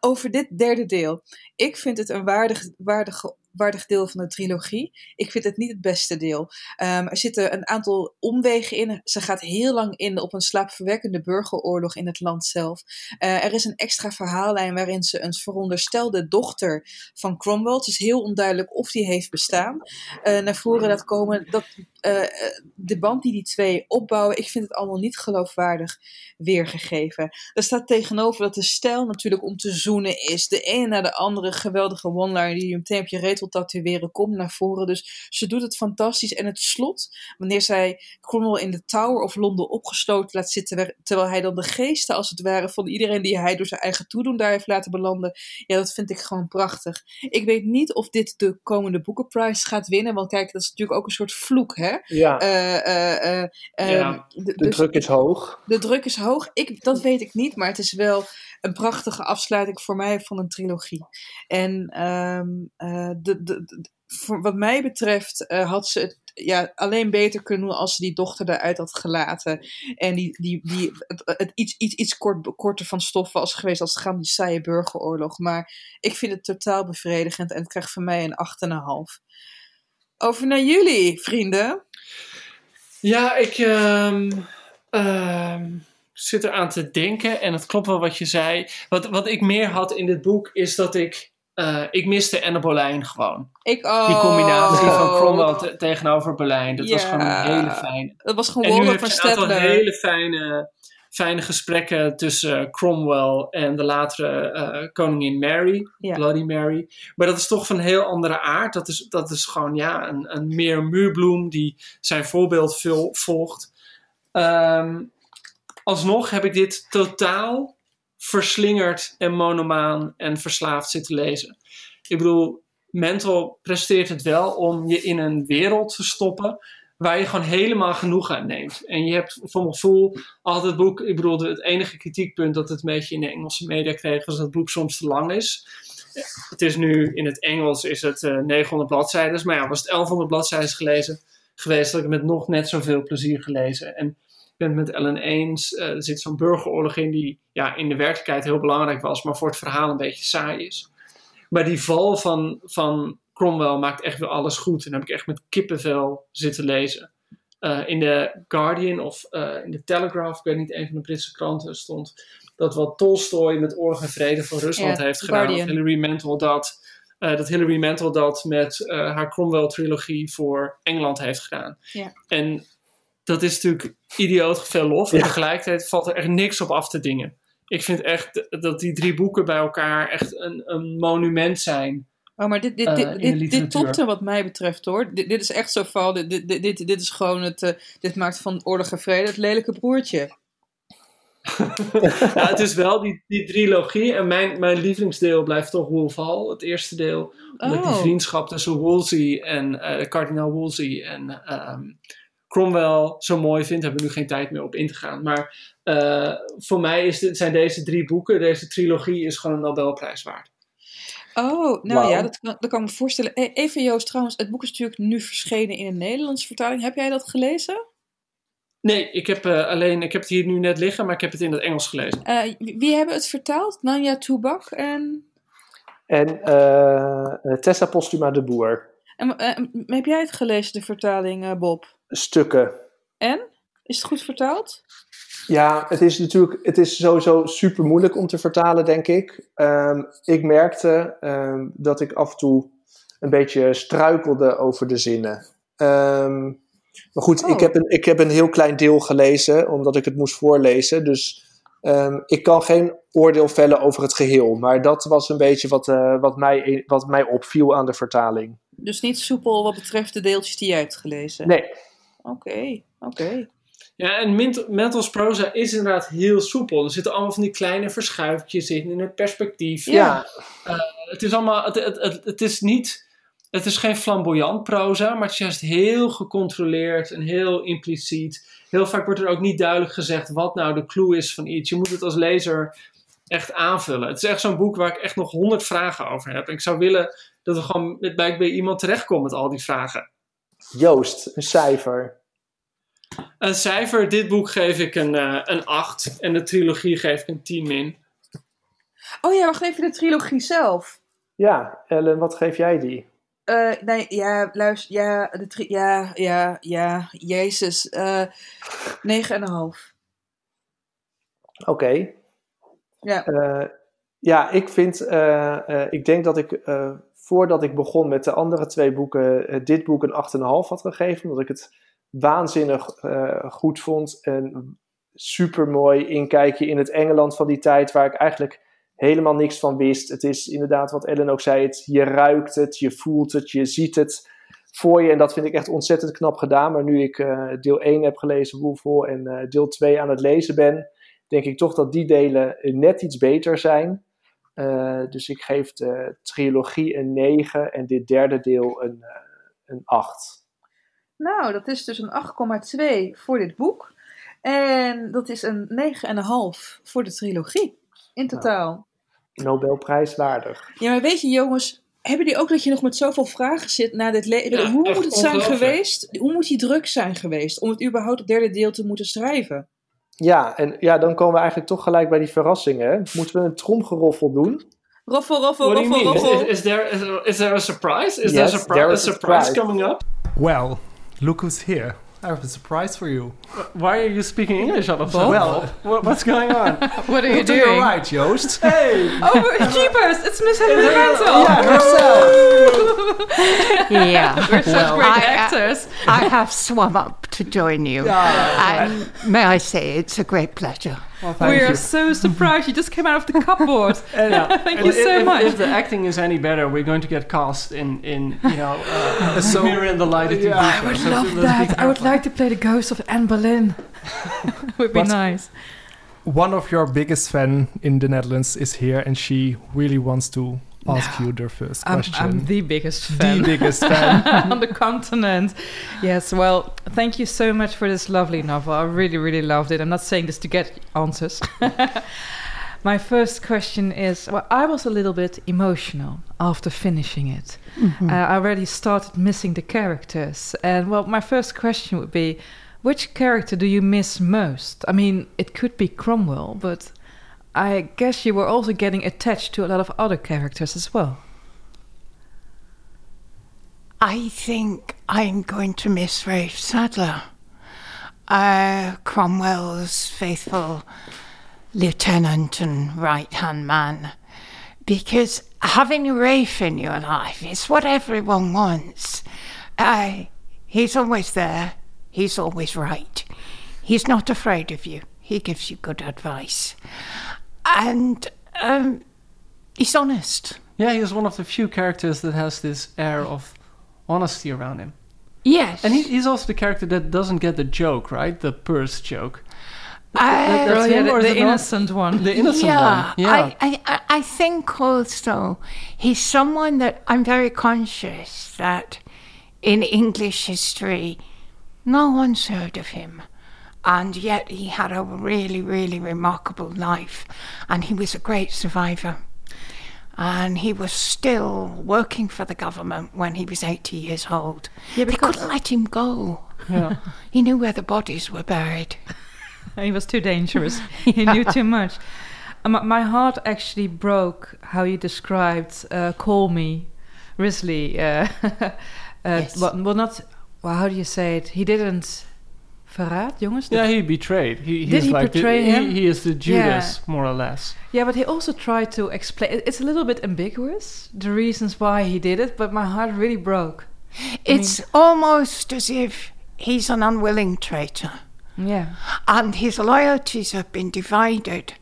Over dit derde deel. Ik vind het een waardig, waardig, waardig deel van de trilogie. Ik vind het niet het beste deel. Ehm, er zitten een aantal omwegen in. Ze gaat heel lang in op een slaapverwekkende burgeroorlog in het land zelf. Eh, er is een extra verhaallijn waarin ze een veronderstelde dochter van Cromwell, het is heel onduidelijk of die heeft bestaan, eh, naar voren laat komen. Dat, eh, eh, de band die die twee opbouwen, ik vind het allemaal niet geloofwaardig weergegeven. Er staat tegenover dat de stijl natuurlijk om te zoenen is. De ene na de andere geweldige one-liner die je meteen op je reet wil tatoeëren, komt naar voren. Dus ze doet het fantastisch. En het slot, wanneer zij Cromwell in de Tower of Londen opgesloten laat zitten, terwijl hij dan de geesten als het ware van iedereen die hij door zijn eigen toedoen daar heeft laten belanden, ja, dat vind ik gewoon prachtig. Ik weet niet of dit de komende boekenprijs gaat winnen, want kijk, dat is natuurlijk ook een soort vloek, hè? Ja, Eh, eh, eh, Ja, de- de dus- druk is hoog. de druk is hoog. Ik, dat weet ik niet, maar het is wel een prachtige afsluiting voor mij van een trilogie. En ehm, eh, de, de, de- voor wat mij betreft had ze het ja, alleen beter kunnen doen als ze die dochter eruit had gelaten. En die, die, die, het, het iets, iets, iets kort, korter van stof was geweest als het gaat om die saaie burgeroorlog. Maar ik vind het totaal bevredigend en het krijgt van mij een 8,5. Over naar jullie, vrienden. Ja, ik ehm, ehm, zit eraan te denken en het klopt wel wat je zei. Wat, wat ik meer had in dit boek is dat ik. eh, ik miste Anne Boleyn gewoon. Ik, oh, Die combinatie van Cromwell te- tegenover Boleyn. Dat was gewoon een hele fijne. Dat was gewoon van je een hele fijne, fijne gesprekken tussen Cromwell en de latere eh, koningin Mary, Ja. Bloody Mary. Maar dat is toch van een heel andere aard. Dat is, dat is gewoon ja, een, een meer muurbloem die zijn voorbeeld veel volgt. Ehm, alsnog heb ik dit totaal verslingerd en monomaan en verslaafd zitten lezen. Ik bedoel, Mental presteert het wel om je in een wereld te stoppen waar je gewoon helemaal genoeg aan neemt. En je hebt voor mijn gevoel altijd het boek, ik bedoel, het enige kritiekpunt dat het een beetje in de Engelse media kreeg, was dat het boek soms te lang is. Het is nu, in het Engels is het eh 900 bladzijden, maar ja, was het 1100 bladzijden gelezen geweest, had ik met nog net zoveel plezier gelezen. En ik ben het met Ellen eens, eh, er zit zo'n burgeroorlog in die ja, in de werkelijkheid heel belangrijk was, maar voor het verhaal een beetje saai is. Maar die val van, van Cromwell maakt echt weer alles goed. En dan heb ik echt met kippenvel zitten lezen. Eh, in de Guardian of eh, in de Telegraph, ik weet niet, een van de Britse kranten stond dat wat Tolstoy met Oorlog en Vrede van Rusland Ja, heeft gedaan. Guardian. Dat Hilary Mantel dat, eh, dat Hilary Mantel dat met eh, haar Cromwell-trilogie voor Engeland heeft gedaan. Ja. En dat is natuurlijk idioot veel lof. En tegelijkertijd valt er echt niks op af te dingen. Ik vind echt dat die drie boeken bij elkaar echt een, een monument zijn. Oh, maar dit, dit, eh, dit, topte wat mij betreft hoor. Dit, dit is echt zo van, dit, dit, dit, dit is gewoon het, eh, dit maakt van oorlog en vrede het lelijke broertje. ja, het is wel die, die trilogie. En mijn, mijn lievelingsdeel blijft toch Wolf Hall, het eerste deel. Omdat die Oh. vriendschap tussen Wolsey en eh kardinaal Wolsey en ehm, Cromwell zo mooi vind. Hebben we nu geen tijd meer op in te gaan. Maar eh, voor mij is dit, zijn deze drie boeken, deze trilogie, is gewoon een Nobelprijs waard. Oh, nou ja, dat kan, dat kan ik me voorstellen. Hey, even Joost, trouwens, het boek is natuurlijk nu verschenen in een Nederlandse vertaling. Heb jij dat gelezen? Nee, ik heb eh, alleen, ik heb het hier nu net liggen, maar ik heb het in het Engels gelezen. Eh, wie hebben het vertaald? Nanja Toebak en... En eh, Tessa Postuma de Boer. en heb jij het gelezen, de vertaling, eh, Bob? Stukken. En? Is het goed vertaald? Ja, het is natuurlijk het is sowieso super moeilijk om te vertalen, denk ik. Ehm, ik merkte ehm, dat ik af en toe een beetje struikelde over de zinnen. Ehm, maar goed, Oh. ik, heb een, ik heb een heel klein deel gelezen, omdat ik het moest voorlezen. Dus ik kan geen oordeel vellen over het geheel. Maar dat was een beetje wat, eh, wat, mij, wat mij opviel aan de vertaling. Dus niet soepel wat betreft de deeltjes die jij hebt gelezen? Nee, Oké, oké. Ja, en Mentals proza is inderdaad heel soepel. Er zitten allemaal van die kleine verschuifjes in, in het perspectief. Ja, Het is allemaal, het, het, het, het is niet, het is geen flamboyant proza, maar het is juist heel gecontroleerd en heel impliciet. Heel vaak wordt er ook niet duidelijk gezegd wat nou de clue is van iets. Je moet het als lezer echt aanvullen. Het is echt zo'n boek waar ik echt nog honderd vragen over heb. En ik zou willen dat we gewoon met, bij, bij iemand terechtkomen met al die vragen. Joost, een cijfer. Een cijfer, dit boek geef ik een, eh, een 8 en de trilogie geef ik een 10 min. Oh ja, wacht even, de trilogie zelf. Ja, Ellen, wat geef jij die? Eh, nee, ja, luister, ja, de tri ja, ja, ja, jezus. eh negen en een half. Oké. Ja. Eh, ja, ik vind, eh, eh, ik denk dat ik eh, voordat ik begon met de andere twee boeken, eh, dit boek een 8,5 had gegeven. Omdat ik het waanzinnig eh, goed vond. En super mooi inkijkje in het Engeland van die tijd, waar ik eigenlijk helemaal niks van wist. Het is inderdaad wat Ellen ook zei, je ruikt het, je voelt het, je ziet het voor je. En dat vind ik echt ontzettend knap gedaan. Maar nu ik eh, deel 1 heb gelezen, Woelvol, en eh, deel 2 aan het lezen ben, denk ik toch dat die delen net iets beter zijn. Dus ik geef de trilogie een 9 en dit derde deel een, een 8. Nou, dat is dus een 8,2 voor dit boek. En dat is een 9,5 voor de trilogie. In totaal. Nobelprijs waardig. Ja, maar weet je jongens, hebben jullie ook dat je nog met zoveel vragen zit na dit leven? Ja, Hoe moet het zijn geweest? Hoe moet die druk zijn geweest om het überhaupt het derde deel te moeten schrijven? Ja, en ja, dan komen we eigenlijk toch gelijk bij die verrassingen. hè. Moeten we een tromgeroffel doen? Roffel, roffel, What do you roffel, mean? Is, roffel. is, there, is, is there a surprise? Is Yes, there a, surpri- there a is a surprise surprise. coming up? Well, look who's here. I have a surprise for you. Why are you speaking English all of a Well- sudden? What, what's going on? What are you Look to your right, Joost. hey! Oh, jeepers, it's Miss Hilary Mantel. Ja, herself. Yeah. We're such Well, great I- I- actors. I have swum up to join you. And um, may I say, it's a great pleasure. Well, We thank are you. so surprised you just came out of the cupboard. Yeah. Thank Well, you so if, much. If the acting is any better, we're going to get cast in, in you know, uh, So- Mirror and the Light. Yeah. I I would Love that. I would like to play the ghost of Anne Boleyn. would be What- nice. One of your biggest fan in the Netherlands is here, and she really wants to ask you the first I'm, question. I'm the biggest fan. The biggest fan. on the continent. Yes, well, thank you so much for this lovely novel. I really, really loved it. I'm not saying this to get answers. My first question is well, I was a little bit emotional after finishing it. Mm-hmm. Uh, I already started missing the characters. And well, my first question would be which character do you miss most? I mean, it could be Cromwell, but I guess you were also getting attached to a lot of other characters as well. I think I'm going to miss Rafe Sadler, uh, Cromwell's faithful lieutenant and right hand man. Because having Rafe in your life is what everyone wants. Uh, he's always there, he's always right. He's not afraid of you, he gives you good advice. And um, he's honest. Yeah, he's one of the few characters that has this air of honesty around him. Yes. And he, he's also the character that doesn't get the joke, right? The purse joke. I- That's Oh, yeah, the, the it not? innocent one. The innocent yeah, one. Yeah. I, I, I- I think also he's someone that I'm very conscious that in English history, no one's heard of him. And yet he had a really, really remarkable life. And he was a great survivor. And he was still working for the government when he was 80 years old. Yeah, they couldn't let him go. yeah. He knew where the bodies were buried. he was too dangerous. he knew too much. Uh, my, my heart actually broke how you described uh, "Call Me," Risley. Uh, uh, Yes. well, well, not. Well, how do you say it? He didn't. Verraad, jongens. Yeah, he betrayed. He, Did he like betray he- him? He, is the Judas, more or less. Yeah, but he also tried to explain. It's a little bit ambiguous the reasons why he did it, but my heart really broke. It's almost as if he's an unwilling traitor. Yeah. And his loyalties have been divided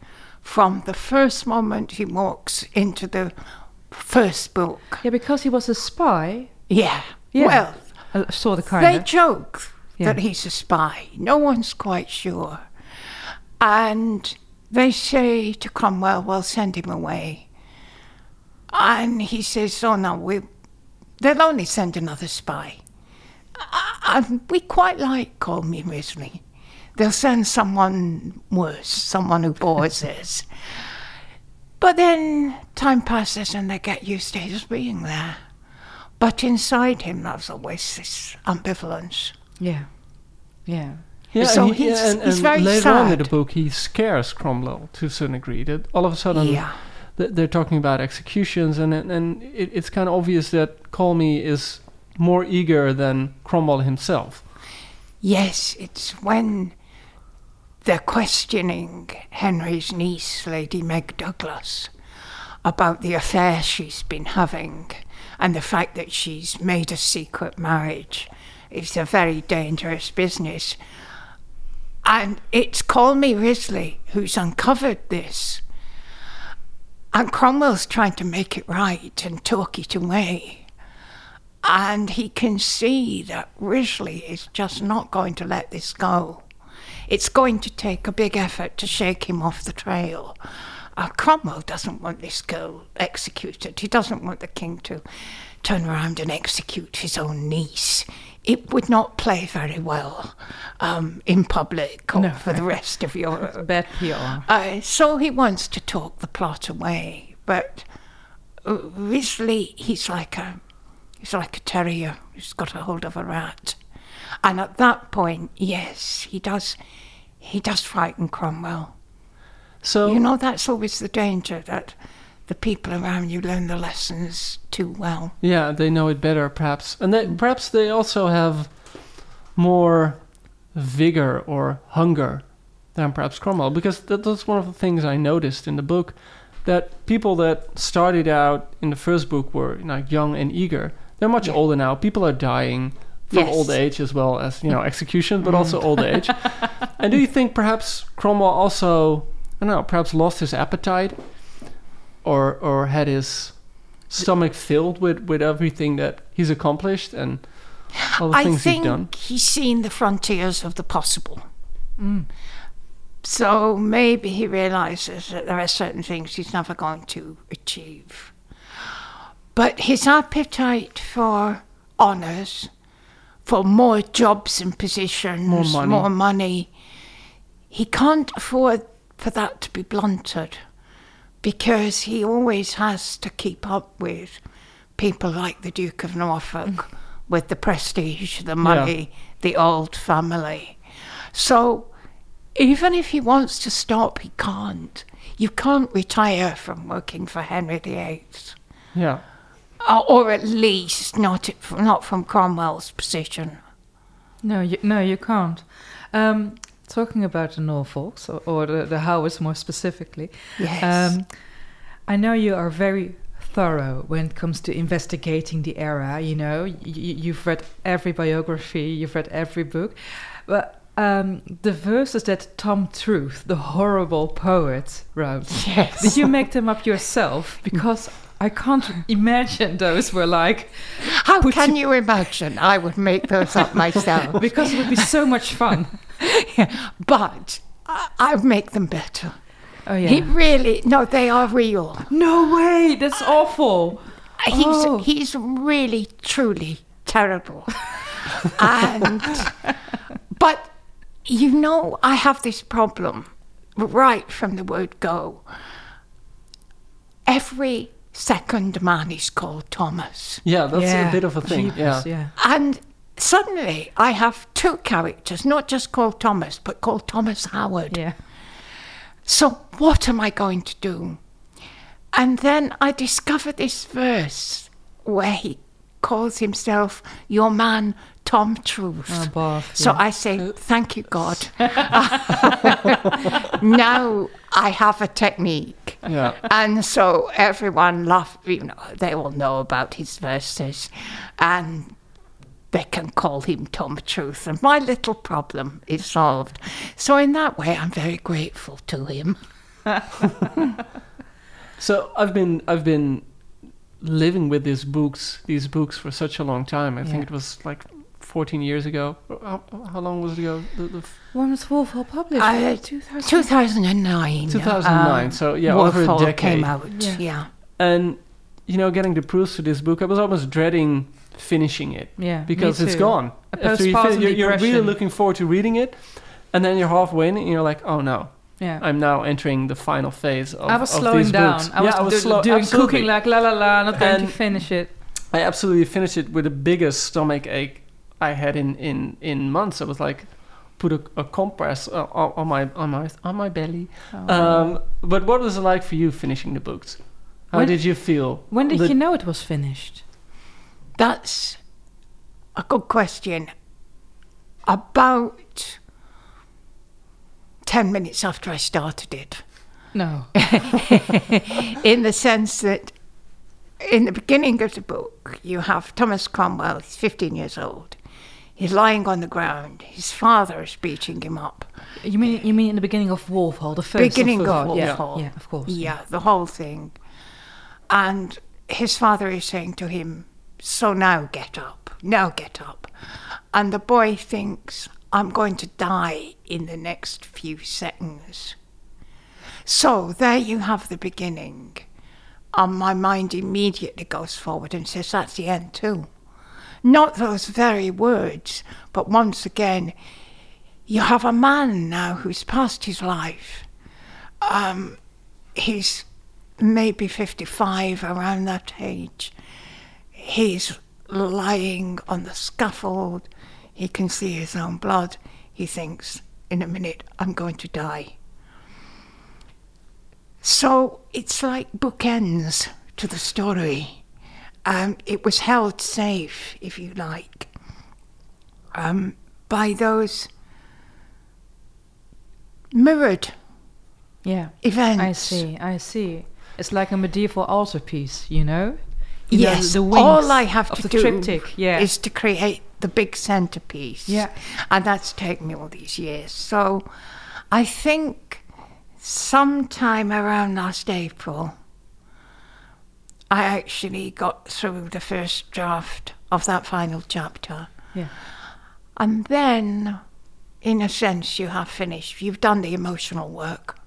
from the first moment he walks into the first book. Yeah, because he was a spy. Yeah. Yeah. Well, Uh, sort of, kind they of. Joke that he's a spy. No one's quite sure. And they say to Cromwell, well, send him away. And he says, oh no, we, they'll only send another spy. And we quite like Call Me Risley. They'll send someone worse, someone who bores us. But then time passes and they get used to his being there. But inside him, there's always this ambivalence. Yeah. Yeah. Yeah, So and he- he's- and, he's very later on in the book, he scares Cromwell to a certain degree. That all of a sudden, Yeah. th- they're talking about executions, and and- and it, it's kind of obvious that Colmy is more eager than Cromwell himself. Yes, it's when they're questioning Henry's niece, Lady Meg Douglas, about the affair she's been having and the fact that she's made a secret marriage. It's a very dangerous business. And it's Call Me Risley who's uncovered this. And Cromwell's trying to make it right and talk it away. And he can see that Risley is just not going to let this go. It's going to take a big effort to shake him off the trail. Uh, Cromwell doesn't want this girl executed. He doesn't want the king to turn around and execute his own niece. It would not play very well um, in public or No. for the rest of Europe. Bad PR. Uh, so he wants to talk the plot away, but uh, Risley, he's like a he's like a terrier who's got a hold of a rat, and at that point, yes, he does he does frighten Cromwell. So you know that's always the danger that the people around you learn the lessons too well. Yeah, they know it better, perhaps, and they, perhaps they also have more vigor or hunger than perhaps Cromwell, because that, that's one of the things I noticed in the book. That people that started out in the first book were like young and eager. They're much older now. People are dying from Yes. old age as well as you know execution, but also mm. old age. and do you think perhaps Cromwell also, I don't know, perhaps lost his appetite, or or had his stomach filled with with everything that he's accomplished and all the I things think he's done? he's seen the frontiers of the possible. Mm. So maybe he realizes that there are certain things he's never going to achieve. But his appetite for honours, for more jobs and positions, More money. more money, he can't afford for that to be blunted because he always has to keep up with people like the Duke of Norfolk with the prestige, the money, the old family. So even if he wants to stop, he can't. You can't retire from working for Henry VIII. Yeah. Uh, or at least not not from Cromwell's position. No, you, no, you can't. Um, talking about the Norfolks or, or the, the Howards more specifically. Yes. Um, I know you are very thorough when it comes to investigating the era. You know, y- y- you've read every biography, you've read every book, but um, the verses that Tom Truth, the horrible poet, wrote. Yes. Did you make them up yourself? Because I can't imagine those were like. How can you imagine? I would make those up myself. because it would be so much fun. but I, I'd make them better. Oh yeah. He really no, they are real. No way, that's uh, awful. He's Oh. he's really truly terrible. and but you know, I have this problem right from the word go. Every second man is called Thomas. Yeah, that's Yeah, a bit of a thing. jeepers, yeah. yeah. And suddenly I have two characters, not just called Thomas, but called Thomas Howard. Yeah. So what am I going to do? And then I discover this verse where he calls himself your man Tom Truth. Oh, Bath, so yeah. I say, thank you, God. now I have a technique. Yeah. And so everyone laugh, you know, they all know about his verses and they can call him Tom Truth. And my little problem is solved. So in that way, I'm very grateful to him. So I've been I've been living with these books these books for such a long time. I think it was like 14 years ago. How, how long was it ago? The, the f- When was Wolf Hall published? Uh, 2000? 2009. 2009, um, so yeah, Wolf over a Hall decade. came out. Yeah. Yeah. and you know, getting the proofs to this book, I was almost dreading finishing it Yeah, because me it's too. gone. A After you postpartum fin- you're, you're really looking forward to reading it, and then you're halfway in, and you're like, oh no, Yeah. I'm now entering the final phase of I was of slowing these down. books. I was, yeah, I was do- slow, doing absolutely. cooking like la la la, not going to finish it. I absolutely finished it with the biggest stomach ache I had in in in months. I was like, put a, a compress uh, on, on my on my on my belly. Oh. Um, but what was it like for you finishing the books? How When- did you feel? When did The- you know it was finished? That's a good question. About 10 minutes after I started it. No. in the sense that in the beginning of the book, you have Thomas Cromwell, he's 15 years old. He's lying on the ground. His father is beating him up. You mean you mean in the beginning of Wolf Hall, the first beginning of, of God? yeah, Wolf Hall. yeah, of course. Yeah, the whole thing. And his father is saying to him, So now get up. Now get up. And the boy thinks, I'm going to die in the next few seconds. So there you have the beginning. And my mind immediately goes forward and says, That's the end too. Not those very words, but once again, you have a man now who's past his life. Um, he's maybe 55, around that age. He's lying on the scaffold. He can see his own blood. He thinks, in a minute, I'm going to die. So it's like bookends to the story. Um, it was held safe, if you like, um, by those mirrored Yeah. events. I see. I see. It's like a medieval altarpiece, you know. You know, Yes, the wings all I have to do triptych. Yeah. is to create the big centerpiece. Yeah. And that's taken me all these years. So I think sometime around last April, I actually got through the first draft of that final chapter. Yeah. And then, in a sense, you have finished. You've done the emotional work.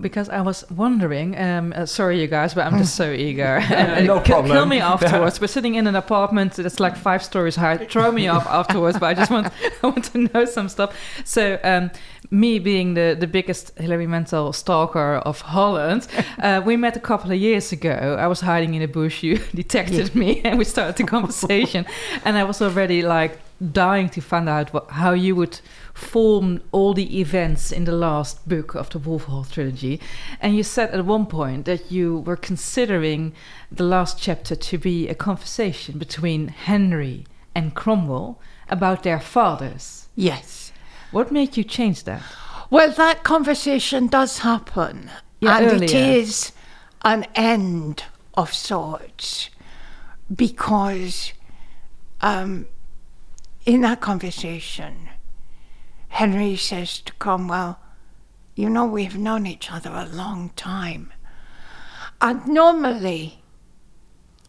Because I was wondering, um, uh, sorry you guys, but I'm just so eager. No kill, problem. Kill me afterwards. We're sitting in an apartment that's like five stories high. Throw me off afterwards, but I just want I want to know some stuff. So, um, me being the, the biggest Hilary Mantel stalker of Holland, uh, we met a couple of years ago. I was hiding in a bush. You detected me, and we started the conversation. and I was already like dying to find out what, how you would form all the events in the last book of the Wolf Hall trilogy. And you said at one point that you were considering the last chapter to be a conversation between Henry and Cromwell about their fathers. Yes. What made you change that? Well, that conversation does happen. Yeah, and it earlier. is an end of sorts because um, in that conversation, Henry says to Cromwell, You know, we've known each other a long time. And normally,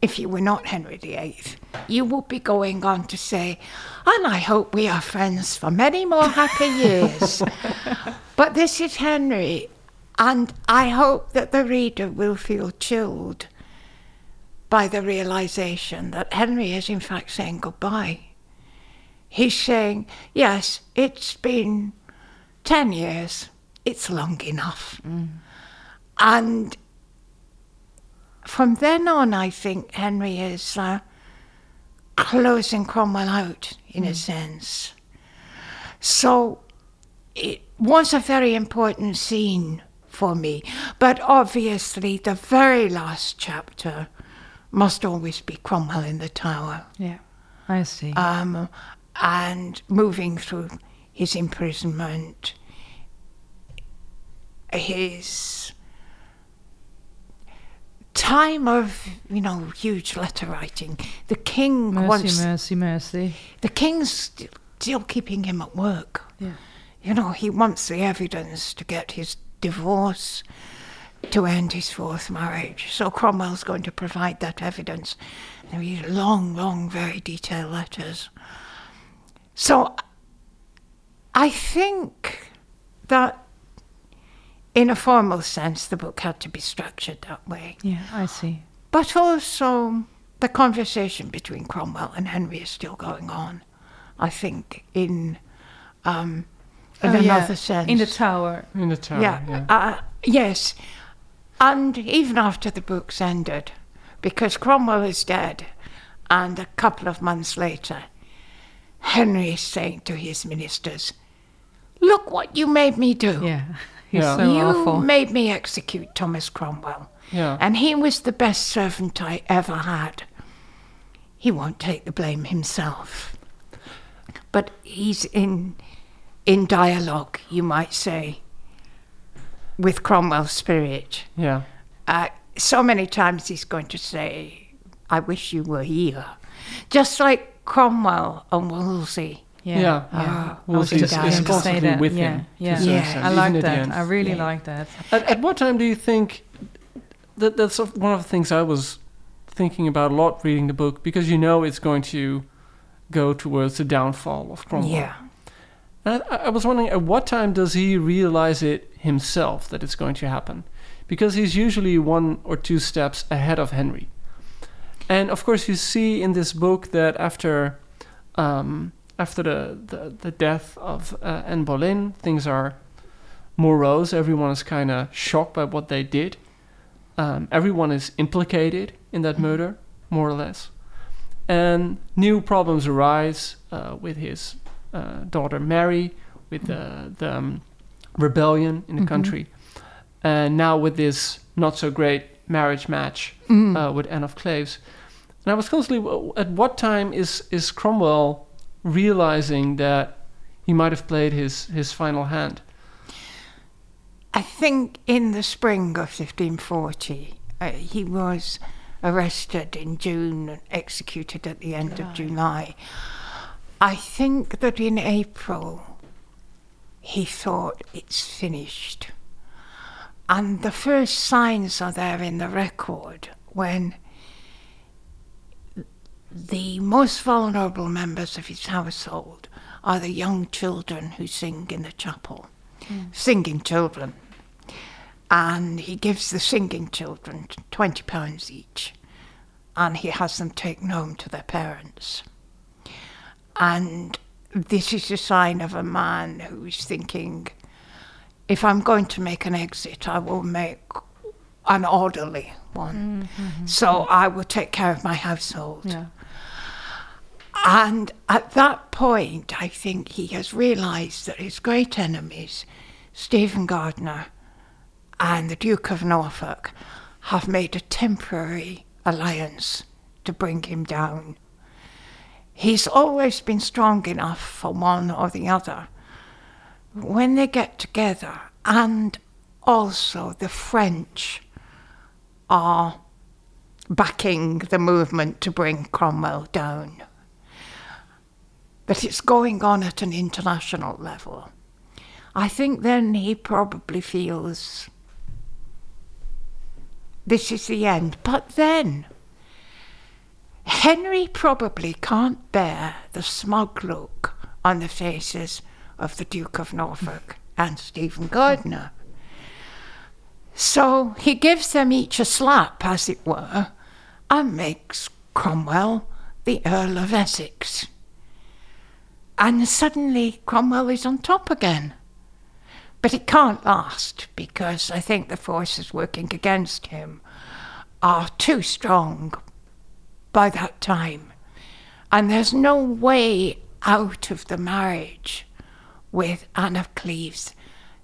if you were not Henry VIII, you would be going on to say, and I hope we are friends for many more happy years. but this is Henry, and I hope that the reader will feel chilled by the realization that Henry is in fact saying goodbye. He's saying, yes, it's been 10 years, it's long enough. And from then on, I think Henry is uh, closing Cromwell out in a sense. So it was a very important scene for me, but obviously, the very last chapter must always be Cromwell in the Tower. Yeah, I see. Um, and moving through his imprisonment, his time of you know huge letter writing. The king mercy, wants mercy, mercy. the king's still, still keeping him at work. Yeah. You know he wants the evidence to get his divorce. to end his fourth marriage. So Cromwell's going to provide that evidence. There are long, long, very detailed letters. So I think that in a formal sense, the book had to be structured that way. Yeah, I see. But also, the conversation between Cromwell and Henry is still going on. I think in um, in Oh, yeah, another sense. in the tower. In the tower, Yeah. yeah. Uh, yes. And even after the book's ended, because Cromwell is dead, and a couple of months later, Henry is saying to his ministers, Look what you made me do. Yeah. He's Yeah. so you awful. made me execute Thomas Cromwell. Yeah. And he was the best servant I ever had. He won't take the blame himself. But he's in in dialogue, you might say, with Cromwell's spirit. Yeah. Uh, so many times he's going to say, I wish you were here. Just like Cromwell and Wolsey. Yeah. Yeah. Ah, Wolsey I is, is going to say constantly that. with yeah. him. to Yeah. Yeah. I like that. I really Yeah. like that. At, at what time do you think that that's one of the things I was thinking about a lot reading the book because you know it's going to go towards the downfall of Cromwell. Yeah. And I, I was wondering at what time does he realize it himself that it's going to happen? Because he's usually one or two steps ahead of Henry. And of course, you see in this book that after um, after the, the, the death of uh, Anne Boleyn, things are morose. Everyone is kind of shocked by what they did. Um, everyone is implicated in that murder, more or less. And new problems arise uh, with his uh, daughter Mary, with the, the um, rebellion in the Mhm. country, and now with this not so great marriage match Mm. uh, with Anne of Cleves. And I was constantly, at what time is, is Cromwell realizing that he might have played his, his final hand? I think in the spring of 1540, uh, he was arrested in June and executed at the end of July. I think that in April, he thought it's finished. And the first signs are there in the record when the most vulnerable members of his household are the young children who sing in the chapel. Hmm. Singing children. And he gives the singing children £20 each. And he has them taken home to their parents. And this is a sign of a man who's thinking, if I'm going to make an exit, I will make an orderly one. Mm-hmm. So I will take care of my household. Yeah. And at that point, I think he has realised that his great enemies, Stephen Gardiner and the Duke of Norfolk, have made a temporary alliance to bring him down. He's always been strong enough for one or the other. When they get together, and also the French are backing the movement to bring Cromwell down but it's going on at an international level. I think then he probably feels this is the end. But then Henry probably can't bear the smug look on the faces of the Duke of Norfolk and Stephen Gardiner. So he gives them each a slap, as it were, and makes Cromwell the Earl of Essex. And suddenly Cromwell is on top again. But it can't last because I think the forces working against him are too strong by that time. And there's no way out of the marriage with Anne of Cleves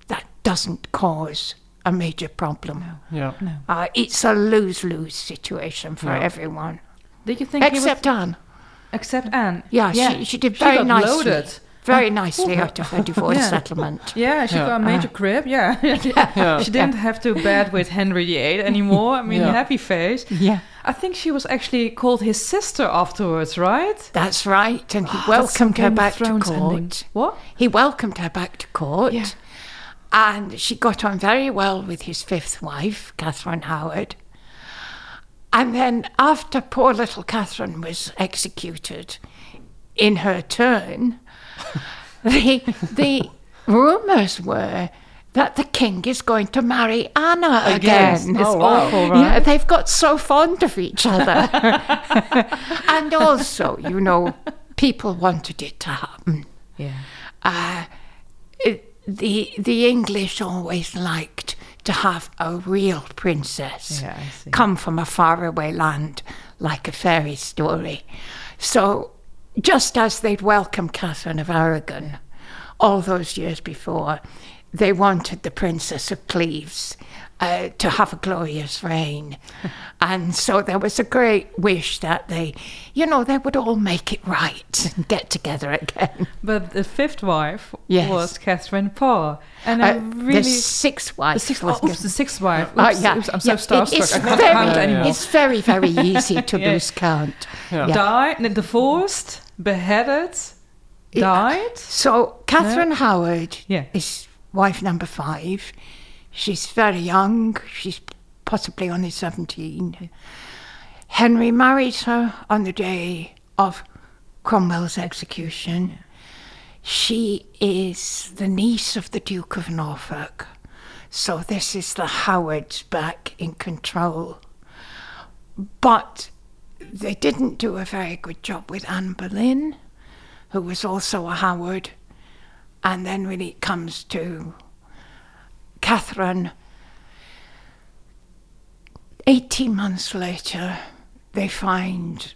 that doesn't cause a major problem. Yeah. Uh, it's a lose lose situation for Yeah. everyone. Did you think he was- Except Anne. Except Anne. Yeah, She, she did very got nicely. loaded. Very nicely out of her divorce Yeah. settlement. Yeah, she Yeah. got a major Uh, crib. Yeah. Yeah. she didn't have to bed with Henry VIII anymore. I mean, Yeah. happy face. Yeah. I think she was actually called his sister afterwards, right? That's right, and he Oh, welcomed her back to court. ending. What? He welcomed her back to court. Yeah. and she got on very well with his fifth wife, Catherine Howard. And then, after poor little Catherine was executed in her turn, the, the rumours were that the king is going to marry Anna Again. again. It's Oh, wow. right? Yeah, they've got so fond of each other. and also, you know, people wanted it to happen. Yeah. Uh, it, the the English always liked to have a real princess Yeah, come from a faraway land, like a fairy story. So, just as they'd welcomed Catherine of Aragon all those years before, they wanted the Princess of Cleves uh, to have a glorious reign. and so there was a great wish that they, you know, they would all make it right and get together again. But the fifth wife Yes. was Catherine Parr, and I Uh, really the sixth wife. The sixth, was oh, oops, the sixth wife. Oh, Oops, yeah. oops, I'm so Yeah, it- starstruck. it's I can't very- count anymore. It's very, very easy to Yeah. lose count. Yeah. Died, no, divorced, beheaded, died. So Catherine Howard Yeah. is wife number five. She's very young. She's possibly only 17. Henry marries her on the day of Cromwell's execution. She is the niece of the Duke of Norfolk. So this is the Howards back in control. But they didn't do a very good job with Anne Boleyn, who was also a Howard. And then when it comes to Catherine, 18 months later, they find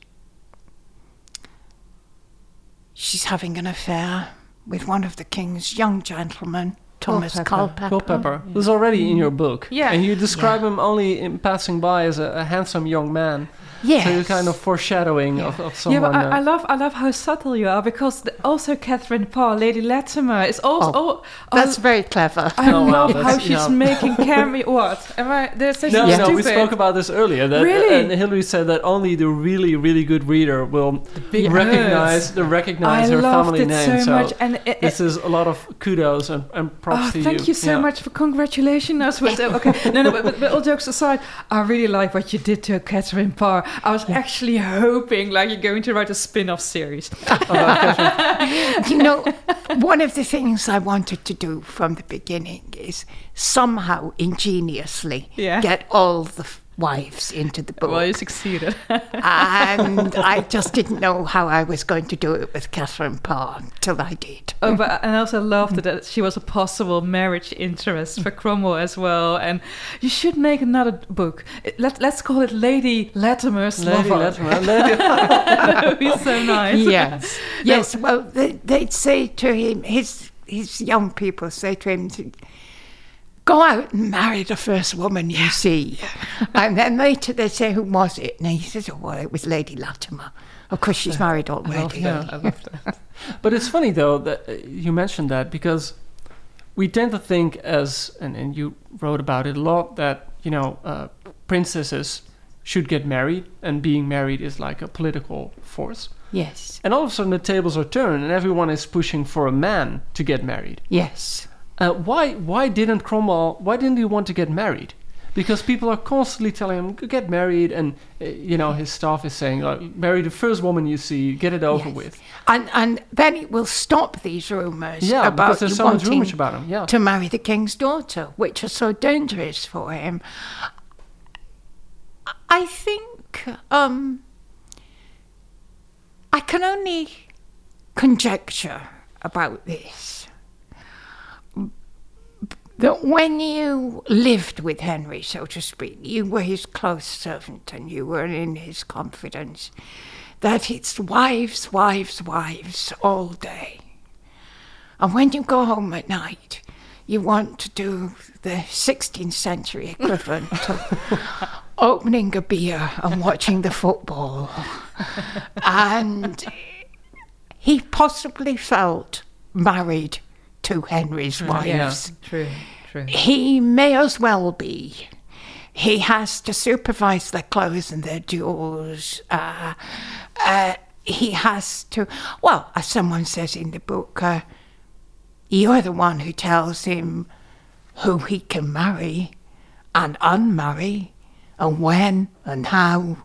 she's having an affair with one of the king's young gentlemen, Thomas Culpepper. Culpepper, who's already in your book. Yeah. And you describe him only in passing by as a, a handsome young man. So you're kind of foreshadowing of, of Yeah, but I, uh, I love I love how subtle you are because the, also Catherine Parr, Lady Latimer, is also. Oh, Oh, That's very clever. I Oh, wow, love how she's yeah. making cameo. What am I? They're so no, stupid. no, we spoke about this earlier. That, Really? And Hilary said that only the really, really good reader will recognize the recognize I her family it name. so much, and it- this is a lot of kudos and, and props Oh, to you. thank you so Yeah. much for congratulating us with okay. No, no, but, but, but all jokes aside, I really like what you did to Catherine Parr. I was actually hoping like you're going to write a spin-off series. you know, one of the things I wanted to do from the beginning is somehow ingeniously Yeah. get all the wives into the book. Well, you succeeded. and I just didn't know how I was going to do it with Catherine Parr till I did. Oh, but and I also loved that she was a possible marriage interest for Cromwell as well. And you should make another book. Let Let's call it Lady Latimer's Lady Lover. Latimer. Lady- that would be so nice. Yes, yes. Well, they, they'd say to him, his his young people say to him, to, "Go out and marry the first woman you see," and then later they say, "Who was it?" And he says, "Oh, well, it was Lady Latimer. Of course, she's married already." Yeah. but it's funny though that uh, you mentioned that because we tend to think as and, and you wrote about it a lot that you know uh, princesses should get married and being married is like a political force. Yes. And all of a sudden the tables are turned and everyone is pushing for a man to get married. Yes. Uh, why why didn't Cromwell why didn't he want to get married? Because people are constantly telling him get married, and uh, you know his staff is saying like, marry the first woman you see, get it over Yes. with. And and then it will stop these rumours Yeah, about because there's so much rumours about him, yeah. to marry the king's daughter, which are so dangerous for him. I think um, I can only conjecture about this. That when you lived with Henry, so to speak, you were his close servant and you were in his confidence, that it's wives, wives, wives all day. And when you go home at night, you want to do the 16th century equivalent of opening a beer and watching the football. and he possibly felt married to Henry's wives. true, true. He may as well be. He has to supervise their clothes and their jewels. Uh, uh, he has to, well, as someone says in the book, uh, you're the one who tells him who he can marry and unmarry, and when and how.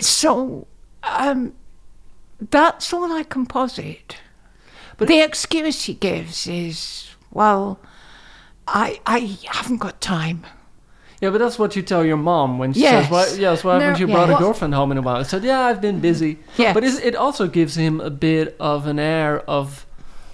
So, um, that's all I can posit. But the excuse he gives is, well, I I haven't got time. Yeah, but that's what you tell your mom when she Yes. says, "Why, yes, why haven't you yeah. brought a girlfriend home in a while?" I said, "Yeah, I've been busy." Yes. But is, it also gives him a bit of an air of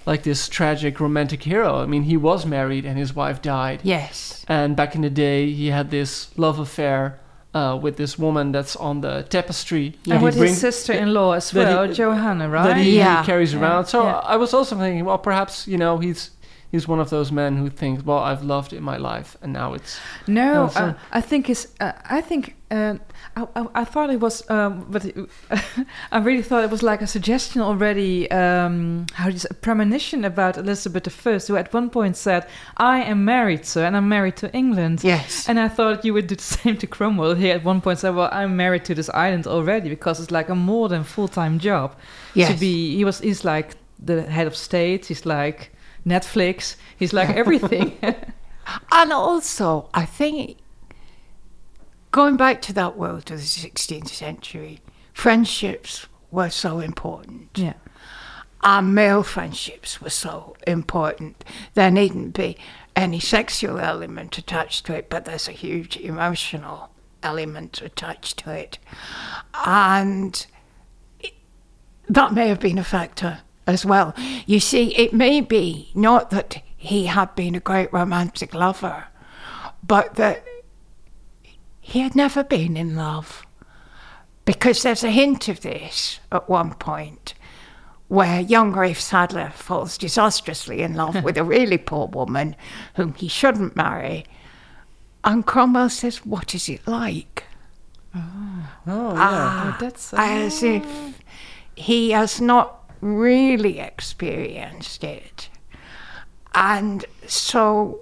like this tragic romantic hero. I mean, he was married and his wife died. Yes. And back in the day, he had this love affair uh, with this woman that's on the tapestry. that and with his sister-in-law as that he- well, Johanna, right? that he, he carries Yeah, around. So yeah. I was also thinking, well, perhaps you know he's he's one of those men who thinks, well, I've loved in my life, and now it's No, No, so- uh, I think it's. Uh, I think. I, I, I thought it was, um, but it- I really thought it was like a suggestion already. Um, how do you say, a premonition about Elizabeth I, who at one point said, "I am married, sir, and I'm married to England." Yes. And I thought you would do the same to Cromwell. He at one point said, "Well, I'm married to this island already because it's like a more than full time job to be." He was. He's like the head of state. He's like Netflix. He's like everything. And also, I think, going back to that world of the 16th century, friendships were so important. yeah. Our male friendships were so important. There needn't be any sexual element attached to it, but there's a huge emotional element attached to it. And it- that may have been a factor as well. You see, it may be not that he had been a great romantic lover, but that he had never been in love. Because there's a hint of this at one point where young Rafe Sadler falls disastrously in love with a really poor woman whom he shouldn't marry. And Cromwell says, What is it like? oh yeah. Ah, that's as if he has not really experienced it. And so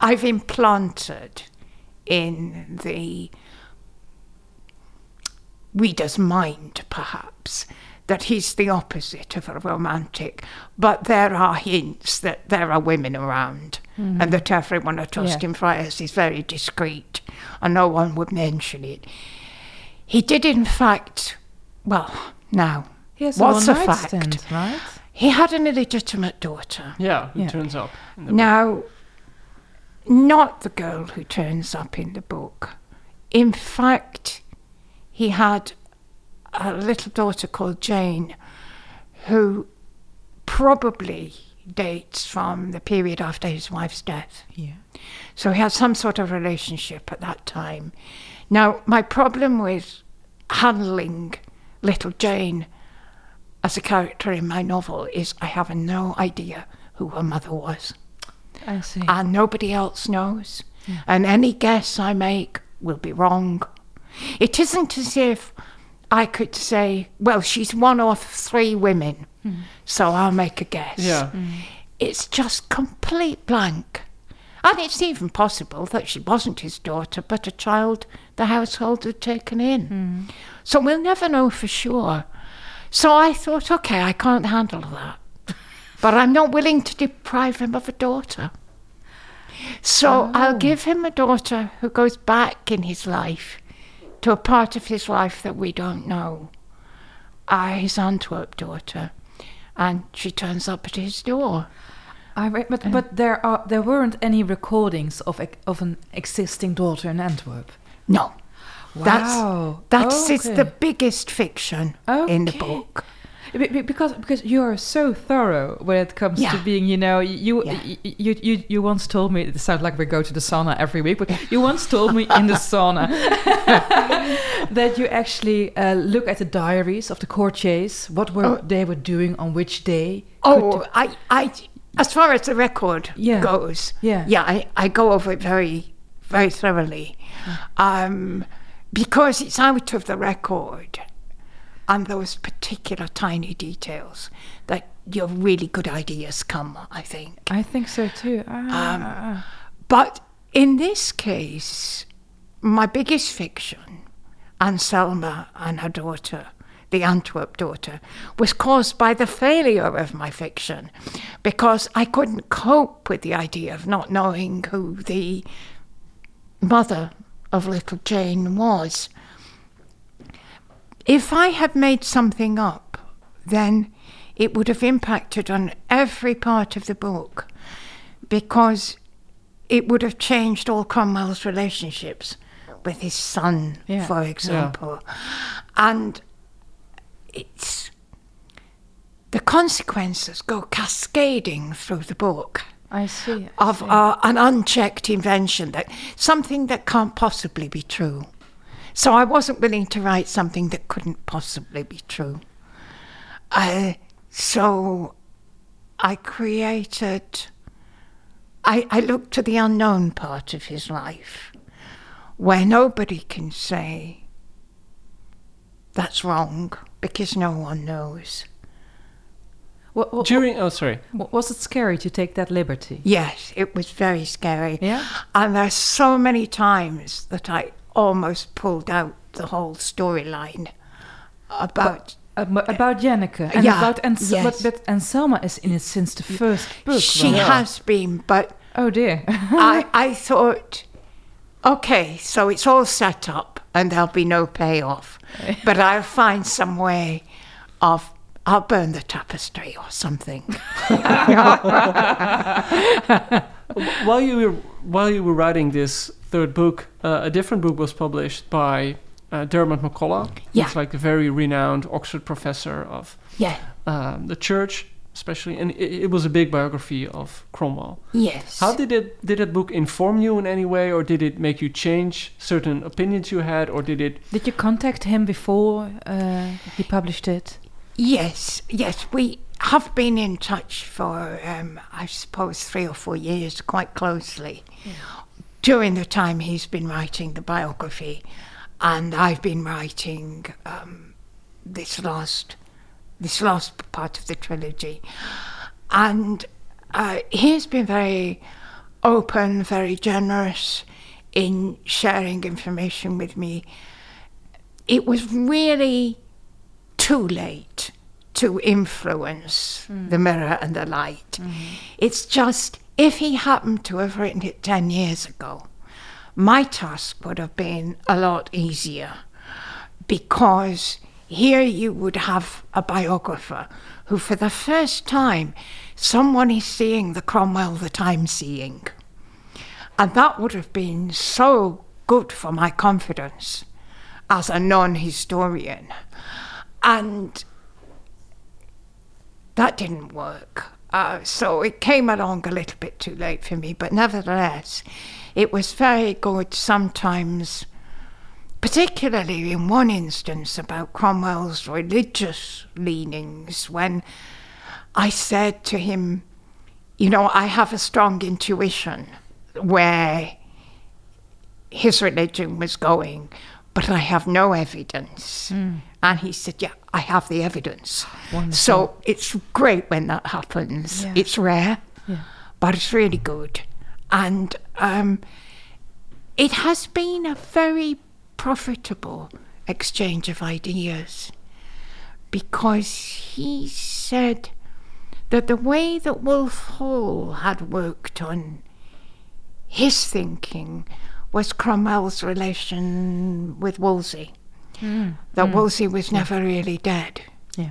I've implanted in the reader's mind, perhaps, that he's the opposite of a romantic, but there are hints that there are women around mm-hmm. and that everyone at Austin Friars is very discreet and no one would mention it. He did, in fact, well, now, He has what's a a one night fact? stand, right? He had an illegitimate daughter. Yeah, it Yeah. turns up. in the- Now, not the girl who turns up in the book. In fact, he had a little daughter called Jane who probably dates from the period after his wife's death. Yeah. So he had some sort of relationship at that time. Now, my problem with handling little Jane as a character in my novel is I have no idea who her mother was I see. and nobody else knows. And any guess I make will be wrong. It isn't as if I could say, well, she's one of three women, hmm. so I'll make a guess. Yeah. Hmm. It's just complete blank. And it's even possible that she wasn't his daughter, but a child the household had taken in. Hmm. So we'll never know for sure. So I thought, okay, I can't handle that. But I'm not willing to deprive him of a daughter. So I'll give him a daughter who goes back in his life to a part of his life that we don't know. Ah, his Antwerp daughter. And she turns up at his door. I read, but but there are there weren't any recordings of of an existing daughter in Antwerp. No. Wow. That's that's it's Okay. the biggest fiction in the book. Be- be- Because because you are so thorough when it comes to being, you know, you, Yeah. you you you you once told me it sounds like we go to the sauna every week, but you once told me in the sauna that you actually uh, look at the diaries of the courtiers, what were Oh. they were doing on which day. Oh, I, I, as far as the record Yeah. goes, Yeah. yeah, I, I go over it very, very thoroughly, um, because it's out of the record, and those particular tiny details that your really good ideas come. I think. I think so too. Ah. But in this case, my biggest fiction, Anselma and her daughter, the Antwerp daughter, was caused by the failure of my fiction because I couldn't cope with the idea of not knowing who the mother of little Jane was. If I had made something up, then it would have impacted on every part of the book because it would have changed all Cromwell's relationships with his son, Yeah. for example. And it's the consequences go cascading through the book I see. I of see. uh, an unchecked invention that something that can't possibly be true. So I wasn't willing to write something that couldn't possibly be true. Uh, so I created. I, I looked to the unknown part of his life, where nobody can say that's wrong because no one knows. What, what, During oh sorry. what- was it scary to take that liberty? Yes, it was very scary. Yeah? And there's so many times that I almost pulled out the whole storyline about. Ab- about Janneke and Yeah, about and yes. but, but Anselma is in it since the first book. she right? has been, but Oh dear. I, I thought, okay, so it's all set up and there'll be no payoff, but I'll find some way of. I'll burn the tapestry or something. while you were while you were writing this third book, uh, a different book was published by uh, Diarmaid MacCulloch, Yeah. who's like a very renowned Oxford professor of Yeah. um, the church, especially, and it, it was a big biography of Cromwell. Yes. How did it did that book inform you in any way, or did it make you change certain opinions you had, or did it? Did you contact him before uh, he published it? Yes, yes, we have been in touch for, um, I suppose, three or four years, quite closely. During the time he's been writing the biography, and I've been writing um, this last, this last part of the trilogy, and uh, he's been very open, very generous in sharing information with me. It was really too late to influence the mirror and the light. It's just, if he happened to have written it 10 years ago, my task would have been a lot easier because here you would have a biographer who, for the first time, someone is seeing the Cromwell that I'm seeing. And that would have been so good for my confidence as a non historian. And that didn't work. Uh, so it came along a little bit too late for me, but nevertheless, it was very good sometimes, particularly in one instance about Cromwell's religious leanings, when I said to him, You know, I have a strong intuition where his religion was going, but I have no evidence. And he said, Yeah, I have the evidence. So it's great when that happens. Yeah. It's rare, Yeah. but it's really good. And um, it has been a very profitable exchange of ideas because he said that the way that Wolf Hall had worked on his thinking was Cromwell's relation with Wolsey. That mm. Wolsey was never really dead. Yeah.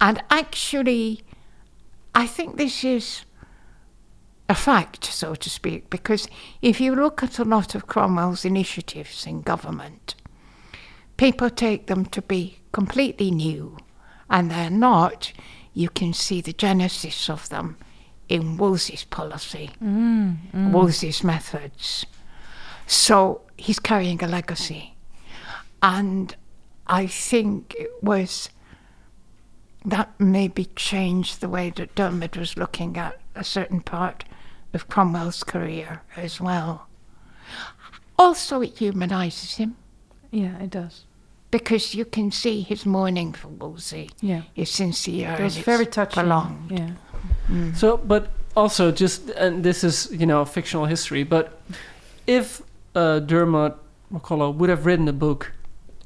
And actually, I think this is a fact, so to speak, because if you look at a lot of Cromwell's initiatives in government, people take them to be completely new, and they're not. You can see the genesis of them in Wolsey's policy, mm, mm. Wolsey's methods. So he's carrying a legacy. And I think it was that maybe changed the way that Diarmaid was looking at a certain part of Cromwell's career as well. Also, it humanises him Yeah, it does. because you can see his mourning for Wolsey Yeah. is sincere. It was and it's very touching. Prolonged. Yeah. So, but also just and this is you know fictional history, but if uh, Diarmaid MacCulloch would have written a book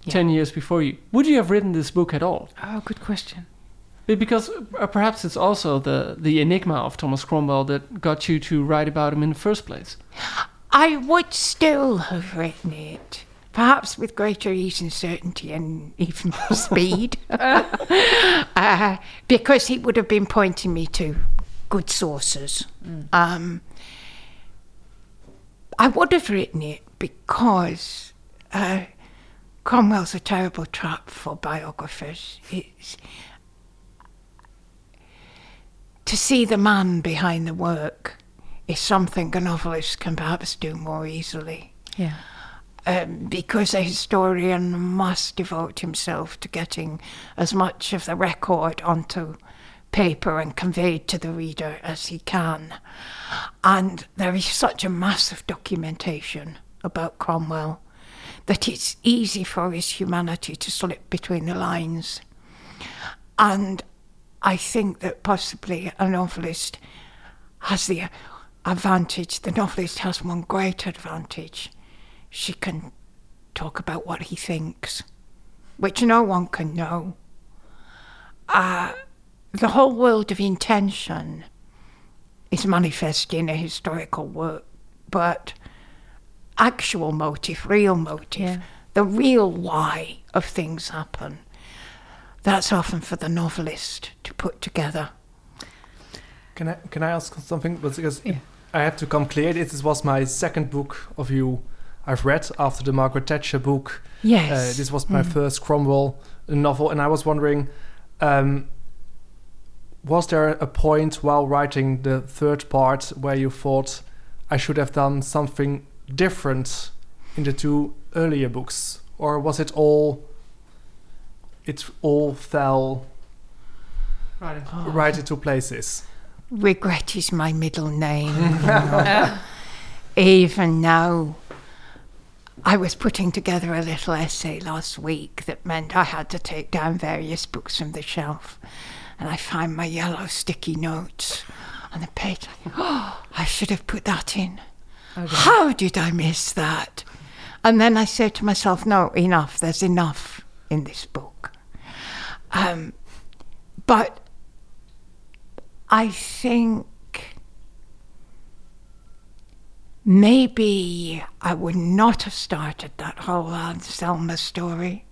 10 years before you. Would you have written this book at all? Oh, good question. Be- Because uh, perhaps it's also the, the enigma of Thomas Cromwell that got you to write about him in the first place. I would still have written it, perhaps with greater ease and certainty and even speed, uh, because he would have been pointing me to good sources. Um, I would have written it because uh, Cromwell's a terrible trap for biographers. It's, to see the man behind the work is something a novelist can perhaps do more easily. Yeah. Um, because a historian must devote himself to getting as much of the record onto paper and conveyed to the reader as he can. And there is such a massive documentation about Cromwell that it's easy for his humanity to slip between the lines. And I think that possibly a novelist has the advantage, the novelist has one great advantage. She can talk about what he thinks, which no one can know. Uh, the whole world of intention is manifest in a historical work, but actual motive, real motive, Yeah. the real why of things happen, that's often for the novelist to put together. Can I can I ask something? Because I have to come clear. This was my second book of you I've read after the Margaret Thatcher book. Yes. Uh, this was my Mm. first Cromwell novel, and I was wondering, um, was there a point while writing the third part where you thought I should have done something different in the two earlier books, or was it all? It all fell Right. right into places. Regret is my middle name. you. Even now, I was putting together a little essay last week that meant I had to take down various books from the shelf. And I find my yellow sticky notes on the page. Oh, I should have put that in. How did I miss that? And then I said to myself, no, enough. There's enough in this book. Um, but I think maybe I would not have started that whole Anselma story.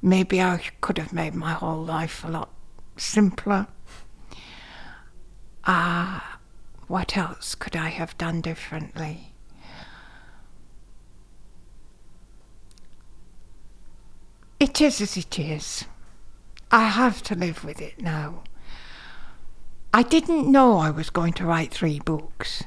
Maybe I could have made my whole life a lot simpler. Ah, what else could I have done differently? It is as it is. I have to live with it now. I didn't know I was going to write three books.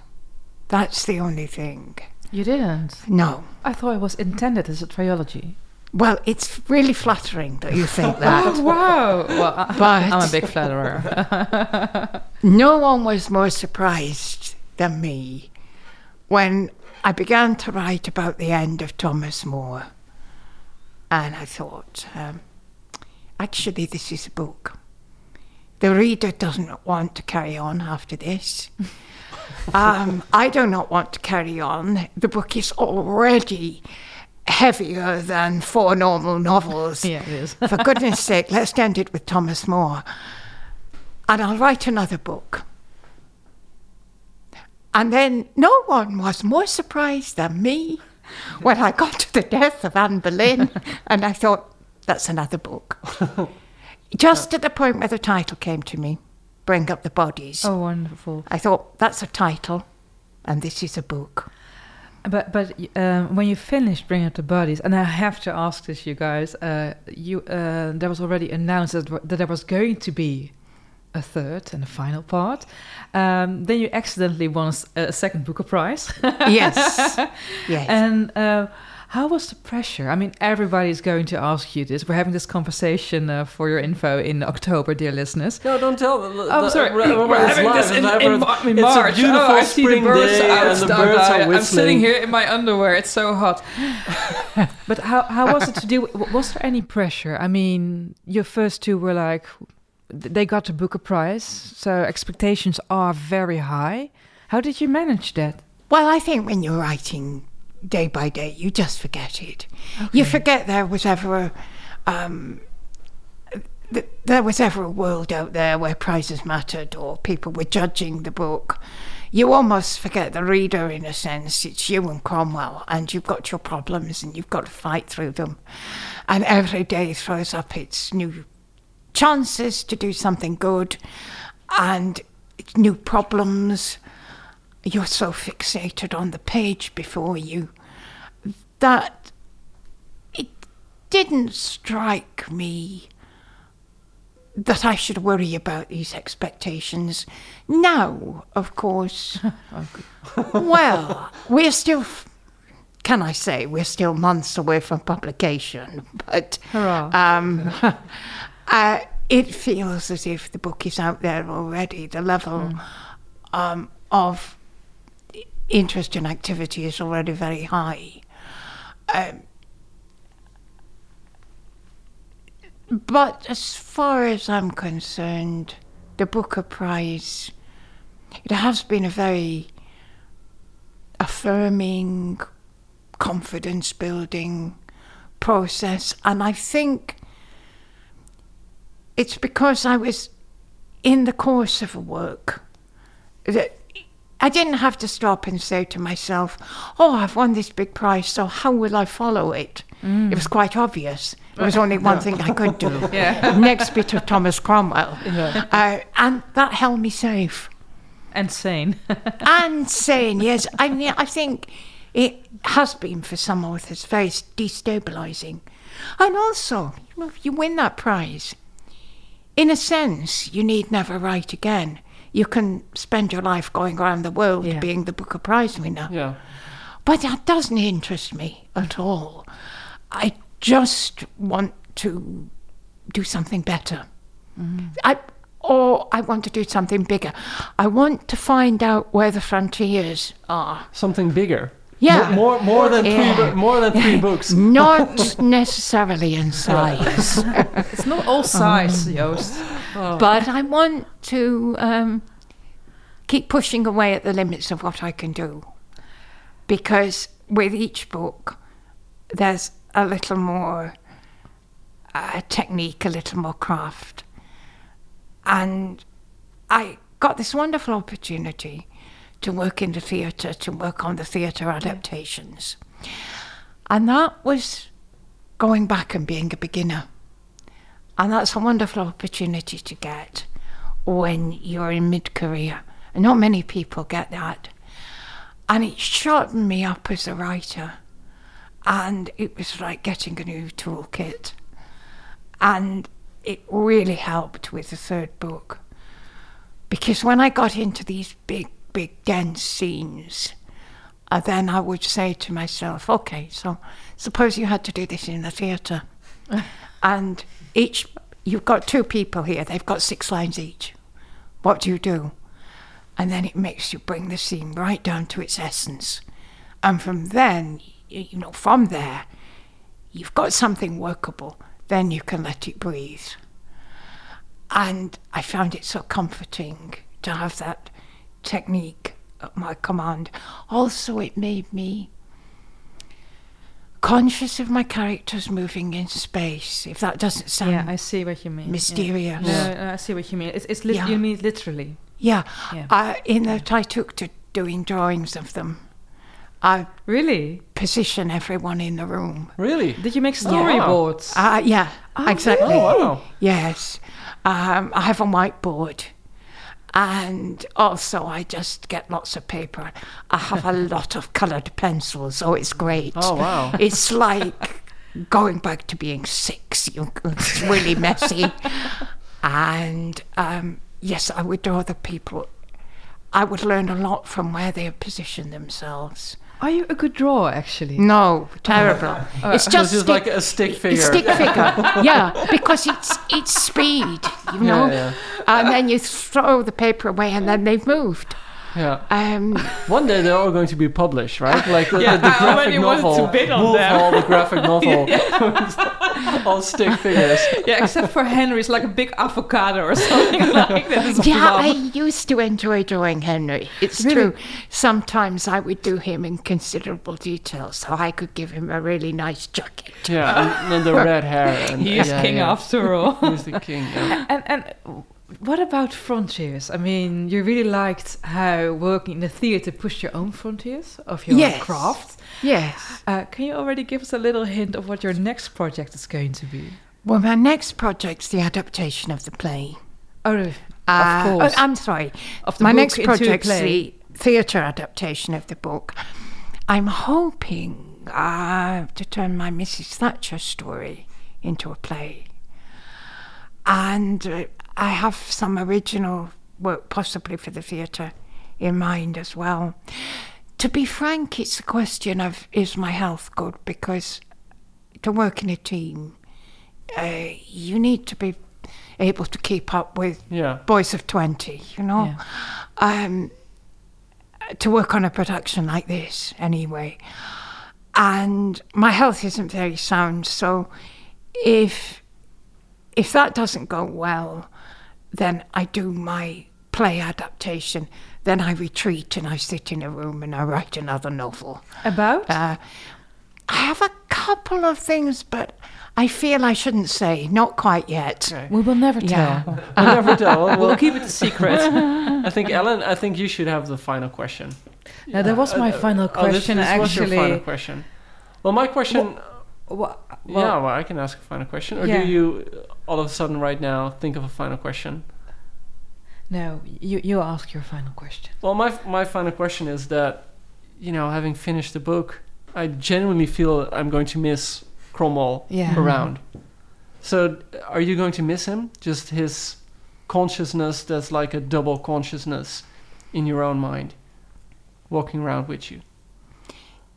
That's the only thing. You didn't? No. I thought it was intended as a trilogy. Well, it's really flattering that you think oh, that. Oh, wow. Well, I, But- I'm a big flatterer. no one was more surprised than me when I began to write about the end of Thomas More. And I thought, um, actually, this is a book. The reader doesn't want to carry on after this. um, I do not want to carry on. The book is already heavier than four normal novels. Yeah, it is. For goodness sake, let's end it with Thomas More. And I'll write another book. And then no one was more surprised than me when I got to the death of Anne Boleyn. and I thought, that's another book. Just at the point where the title came to me Bring Up the Bodies. Oh, wonderful. I thought, that's a title, and this is a book. But but um, when you finished bringing up the bodies, and I have to ask this, you guys, uh, you uh, there was already announced that, that there was going to be a third and a final part. Um, then you accidentally won a second Booker Prize. Yes. Yes. And uh, how was the pressure? I mean, everybody's going to ask you this. We're having this conversation uh, for your info in October, dear listeners. No, don't tell. The, Oh, the- sorry. remember We're having live, this in, it's in, live. Mar- in It's a beautiful oh, I see spring the birds day, out. and the Stop birds now. are I'm sitting here in my underwear. It's so hot. but how how was it to do? Was there any pressure? I mean, your first two were like they got to Booker Prize, so expectations are very high. How did you manage that? Well, I think when you're writing day by day. You just forget it. You forget there was ever a, um, th- there was ever a world out there where prizes mattered or people were judging the book. You almost forget the reader in a sense. It's you and Cromwell, and you've got your problems and you've got to fight through them. And every day throws up its new chances to do something good and new problems. You're so fixated on the page before you that it didn't strike me that I should worry about these expectations. Now, of course, well, we're still, can I say, we're still months away from publication, but um, uh, it feels as if the book is out there already. The level um, of interest and activity is already very high. Um, but as far as I'm concerned, the Booker Prize, it has been a very affirming, confidence building process. And I think it's because I was in the course of a work that I didn't have to stop and say to myself, Oh, I've won this big prize, so how will I follow it? It was quite obvious. There was only one thing I could do. Yeah. Next bit of Thomas Cromwell. Uh, and that held me safe. And sane. and sane, yes. I mean, I think it has been for some authors very destabilizing. And also, you know, you win that prize, in a sense, you need never write again. You can spend your life going around the world Yeah. being the Booker Prize winner. Yeah. But that doesn't interest me at all. I just want to do something better. Mm-hmm. I, or I want to do something bigger. I want to find out where the frontiers are. Something bigger. Yeah. More, more, than Yeah. three, more than three books. Not necessarily in size. it's not all size, Joost. But I want to um, keep pushing away at the limits of what I can do. Because with each book, there's a little more uh, technique, a little more craft. And I got this wonderful opportunity to work in the theatre, to work on the theatre adaptations. And that was going back and being a beginner. And that's a wonderful opportunity to get when you're in mid career. And not many people get that. And it sharpened me up as a writer. And it was like getting a new toolkit. And it really helped with the third book. Because when I got into these big, big, dense scenes, And then I would say to myself, okay, so suppose you had to do this in the theatre. and each, you've got two people here, they've got six lines each. What do you do? And then it makes you bring the scene right down to its essence. And from then, you know, from there, you've got something workable, then you can let it breathe. And I found it so comforting to have that technique at my command. Also, it made me conscious of my characters moving in space, if that doesn't sound Yeah, I see what you mean. mysterious. Yeah. No, no, I see what you mean. It's, it's lit- Yeah. you mean literally. Yeah, Yeah. I, in that I took to doing drawings of them. I really position everyone in the room. Really? Did you make Yeah. storyboards? Uh, yeah, Oh, exactly. really? Oh, wow. Yes. Um, I have a whiteboard. And also, I just get lots of paper. I have a lot of coloured pencils, so it's great. Oh, wow. It's like going back to being six. It's really messy. and um, yes, I would draw the people. I would learn a lot from where they position themselves. Are you a good drawer, actually? No, terrible. Oh, it's just, it's just like a stick figure. Stick figure, yeah, because it's it's speed, you know. Yeah, And then you throw the paper away, and then they've moved. Yeah. Um, One day they're all going to be published, right? Like the, Yeah, the, the graphic wanted to novel, bid on Wolf them. Hall, the graphic novel, all stick figures. yeah, except for Henry, it's like a big avocado or something like that. Yeah. I used to enjoy drawing Henry. It's Really? true. Sometimes I would do him in considerable detail, so I could give him a really nice jacket. Yeah, and, and the red hair. And, He is yeah, king yeah. after all. He's the king. Yeah. and and what about frontiers? I mean, you really liked how working in the theater pushed your own frontiers of your Yes. craft. Yes. Uh, can you already give us a little hint of what your next project is going to be? Well, my next project's the adaptation of the play. Oh, Uh, of course. oh, I'm sorry. Of the my book next project's the theatre adaptation of the book. I'm hoping uh, to turn my Mrs. Thatcher story into a play. And uh, I have some original work, possibly for the theatre, in mind as well. To be frank, it's a question of is my health good? Because to work in a team, uh, you need to be able to keep up with Yeah. boys of 20, you know? Um, to work on a production like this, anyway. And my health isn't very sound, so if if that doesn't go well, then I do my play adaptation. Then I retreat and I sit in a room and I write another novel. About? Uh, I have a couple of things, but I feel I shouldn't say. Not quite yet. We will never tell. We'll never tell. We'll, We'll keep it a secret. I think Ellen. I think you should have the final question. Now, that was my final Oh, this, question, this was your actually. final question. Well, my question. Well, yeah, well, I can ask a final question, or Yeah. do you uh, all of a sudden right now think of a final question? No, you you ask your final question. Well, my my final question is that, you know, having finished the book, I genuinely feel I'm going to miss Cromwell Yeah. around. So, are you going to miss him? Just his consciousness that's like a double consciousness in your own mind, walking around with you.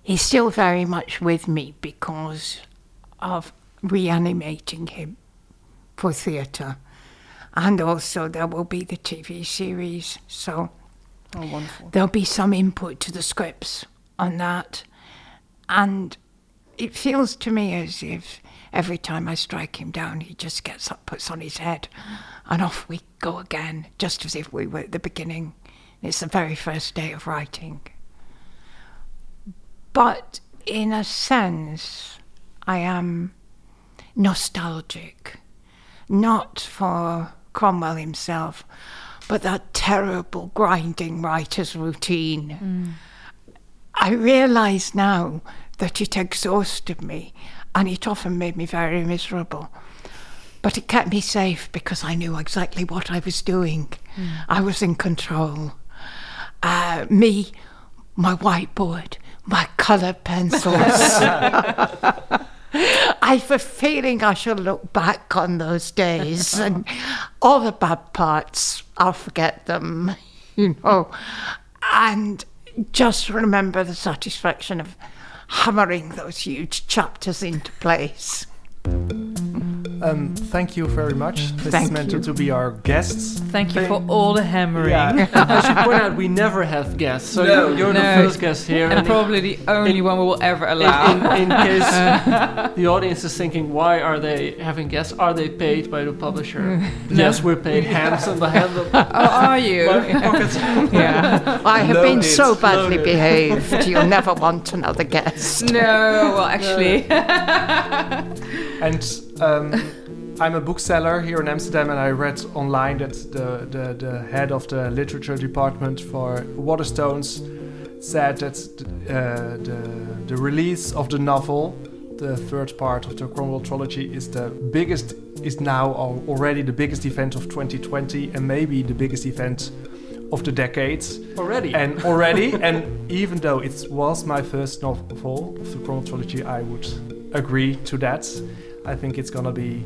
He's still very much with me because of reanimating him for theatre. And also, there will be the TV series. So, Oh, wonderful. there'll be some input to the scripts on that. And it feels to me as if every time I strike him down, he just gets up, puts on his head, and off we go again, just as if we were at the beginning. It's the very first day of writing. But in a sense, I am nostalgic, not for Cromwell himself, but that terrible grinding writer's routine. I realise now that it exhausted me and it often made me very miserable. But it kept me safe because I knew exactly what I was doing. I was in control. Uh, me, my whiteboard, my colour pencils. I've a feeling I shall look back on those days and all the bad parts, I'll forget them, you know, and just remember the satisfaction of hammering those huge chapters into place. Um, thank you very much. This Thank is meant you. to be our guests. Thank you for all the hammering. Yeah. I should point out we never have guests, so No. you're, you're No. the first guest here. And probably the only one we will ever allow. in, in case the audience is thinking, why are they having guests? Are they paid by the publisher? Yes, we're paid handsome by hand. oh, are you? Yeah. I have been so badly loaded. behaved, you'll never want another guest. no, well, actually. And um, I'm a bookseller here in Amsterdam, and I read online that the, the, the head of the literature department for Waterstones said that uh, the, the release of the novel, the third part of the Cromwell trilogy, is the biggest, is now already the biggest event of 2020, and maybe the biggest event of the decades. Already. And already, and even though it was my first novel of the Cromwell trilogy, I would agree to that. I think it's gonna be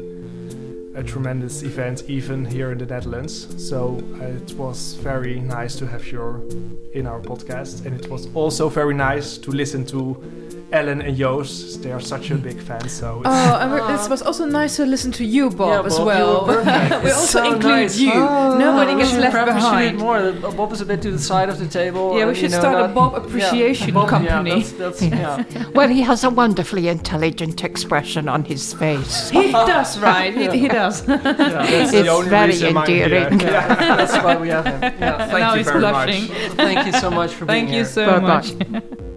a tremendous event even here in the Netherlands. So uh, it was very nice to have you in our podcast, and it was also very nice to listen to Ellen and Joost. They are such a big fan. So it's Oh, and we're- it was also nice to listen to you, Bob, Yeah, as Bob, you well. we also so include nice. you. Oh, Nobody we gets should left appreciate behind. more. Uh, Bob is a bit to the side of the table. Yeah, we should you know, start a not- Bob yeah, appreciation Bob- yeah, company. that's- that's- yeah. Well, he has a wonderfully intelligent expression on his face. He does, right? He, he does. Yeah, It's very reason I'm here. endearing. Yeah, that's why we have him. Yeah, thank now you he's very blushing. much. Thank you so much for Thank being you here. so Bye-bye. much.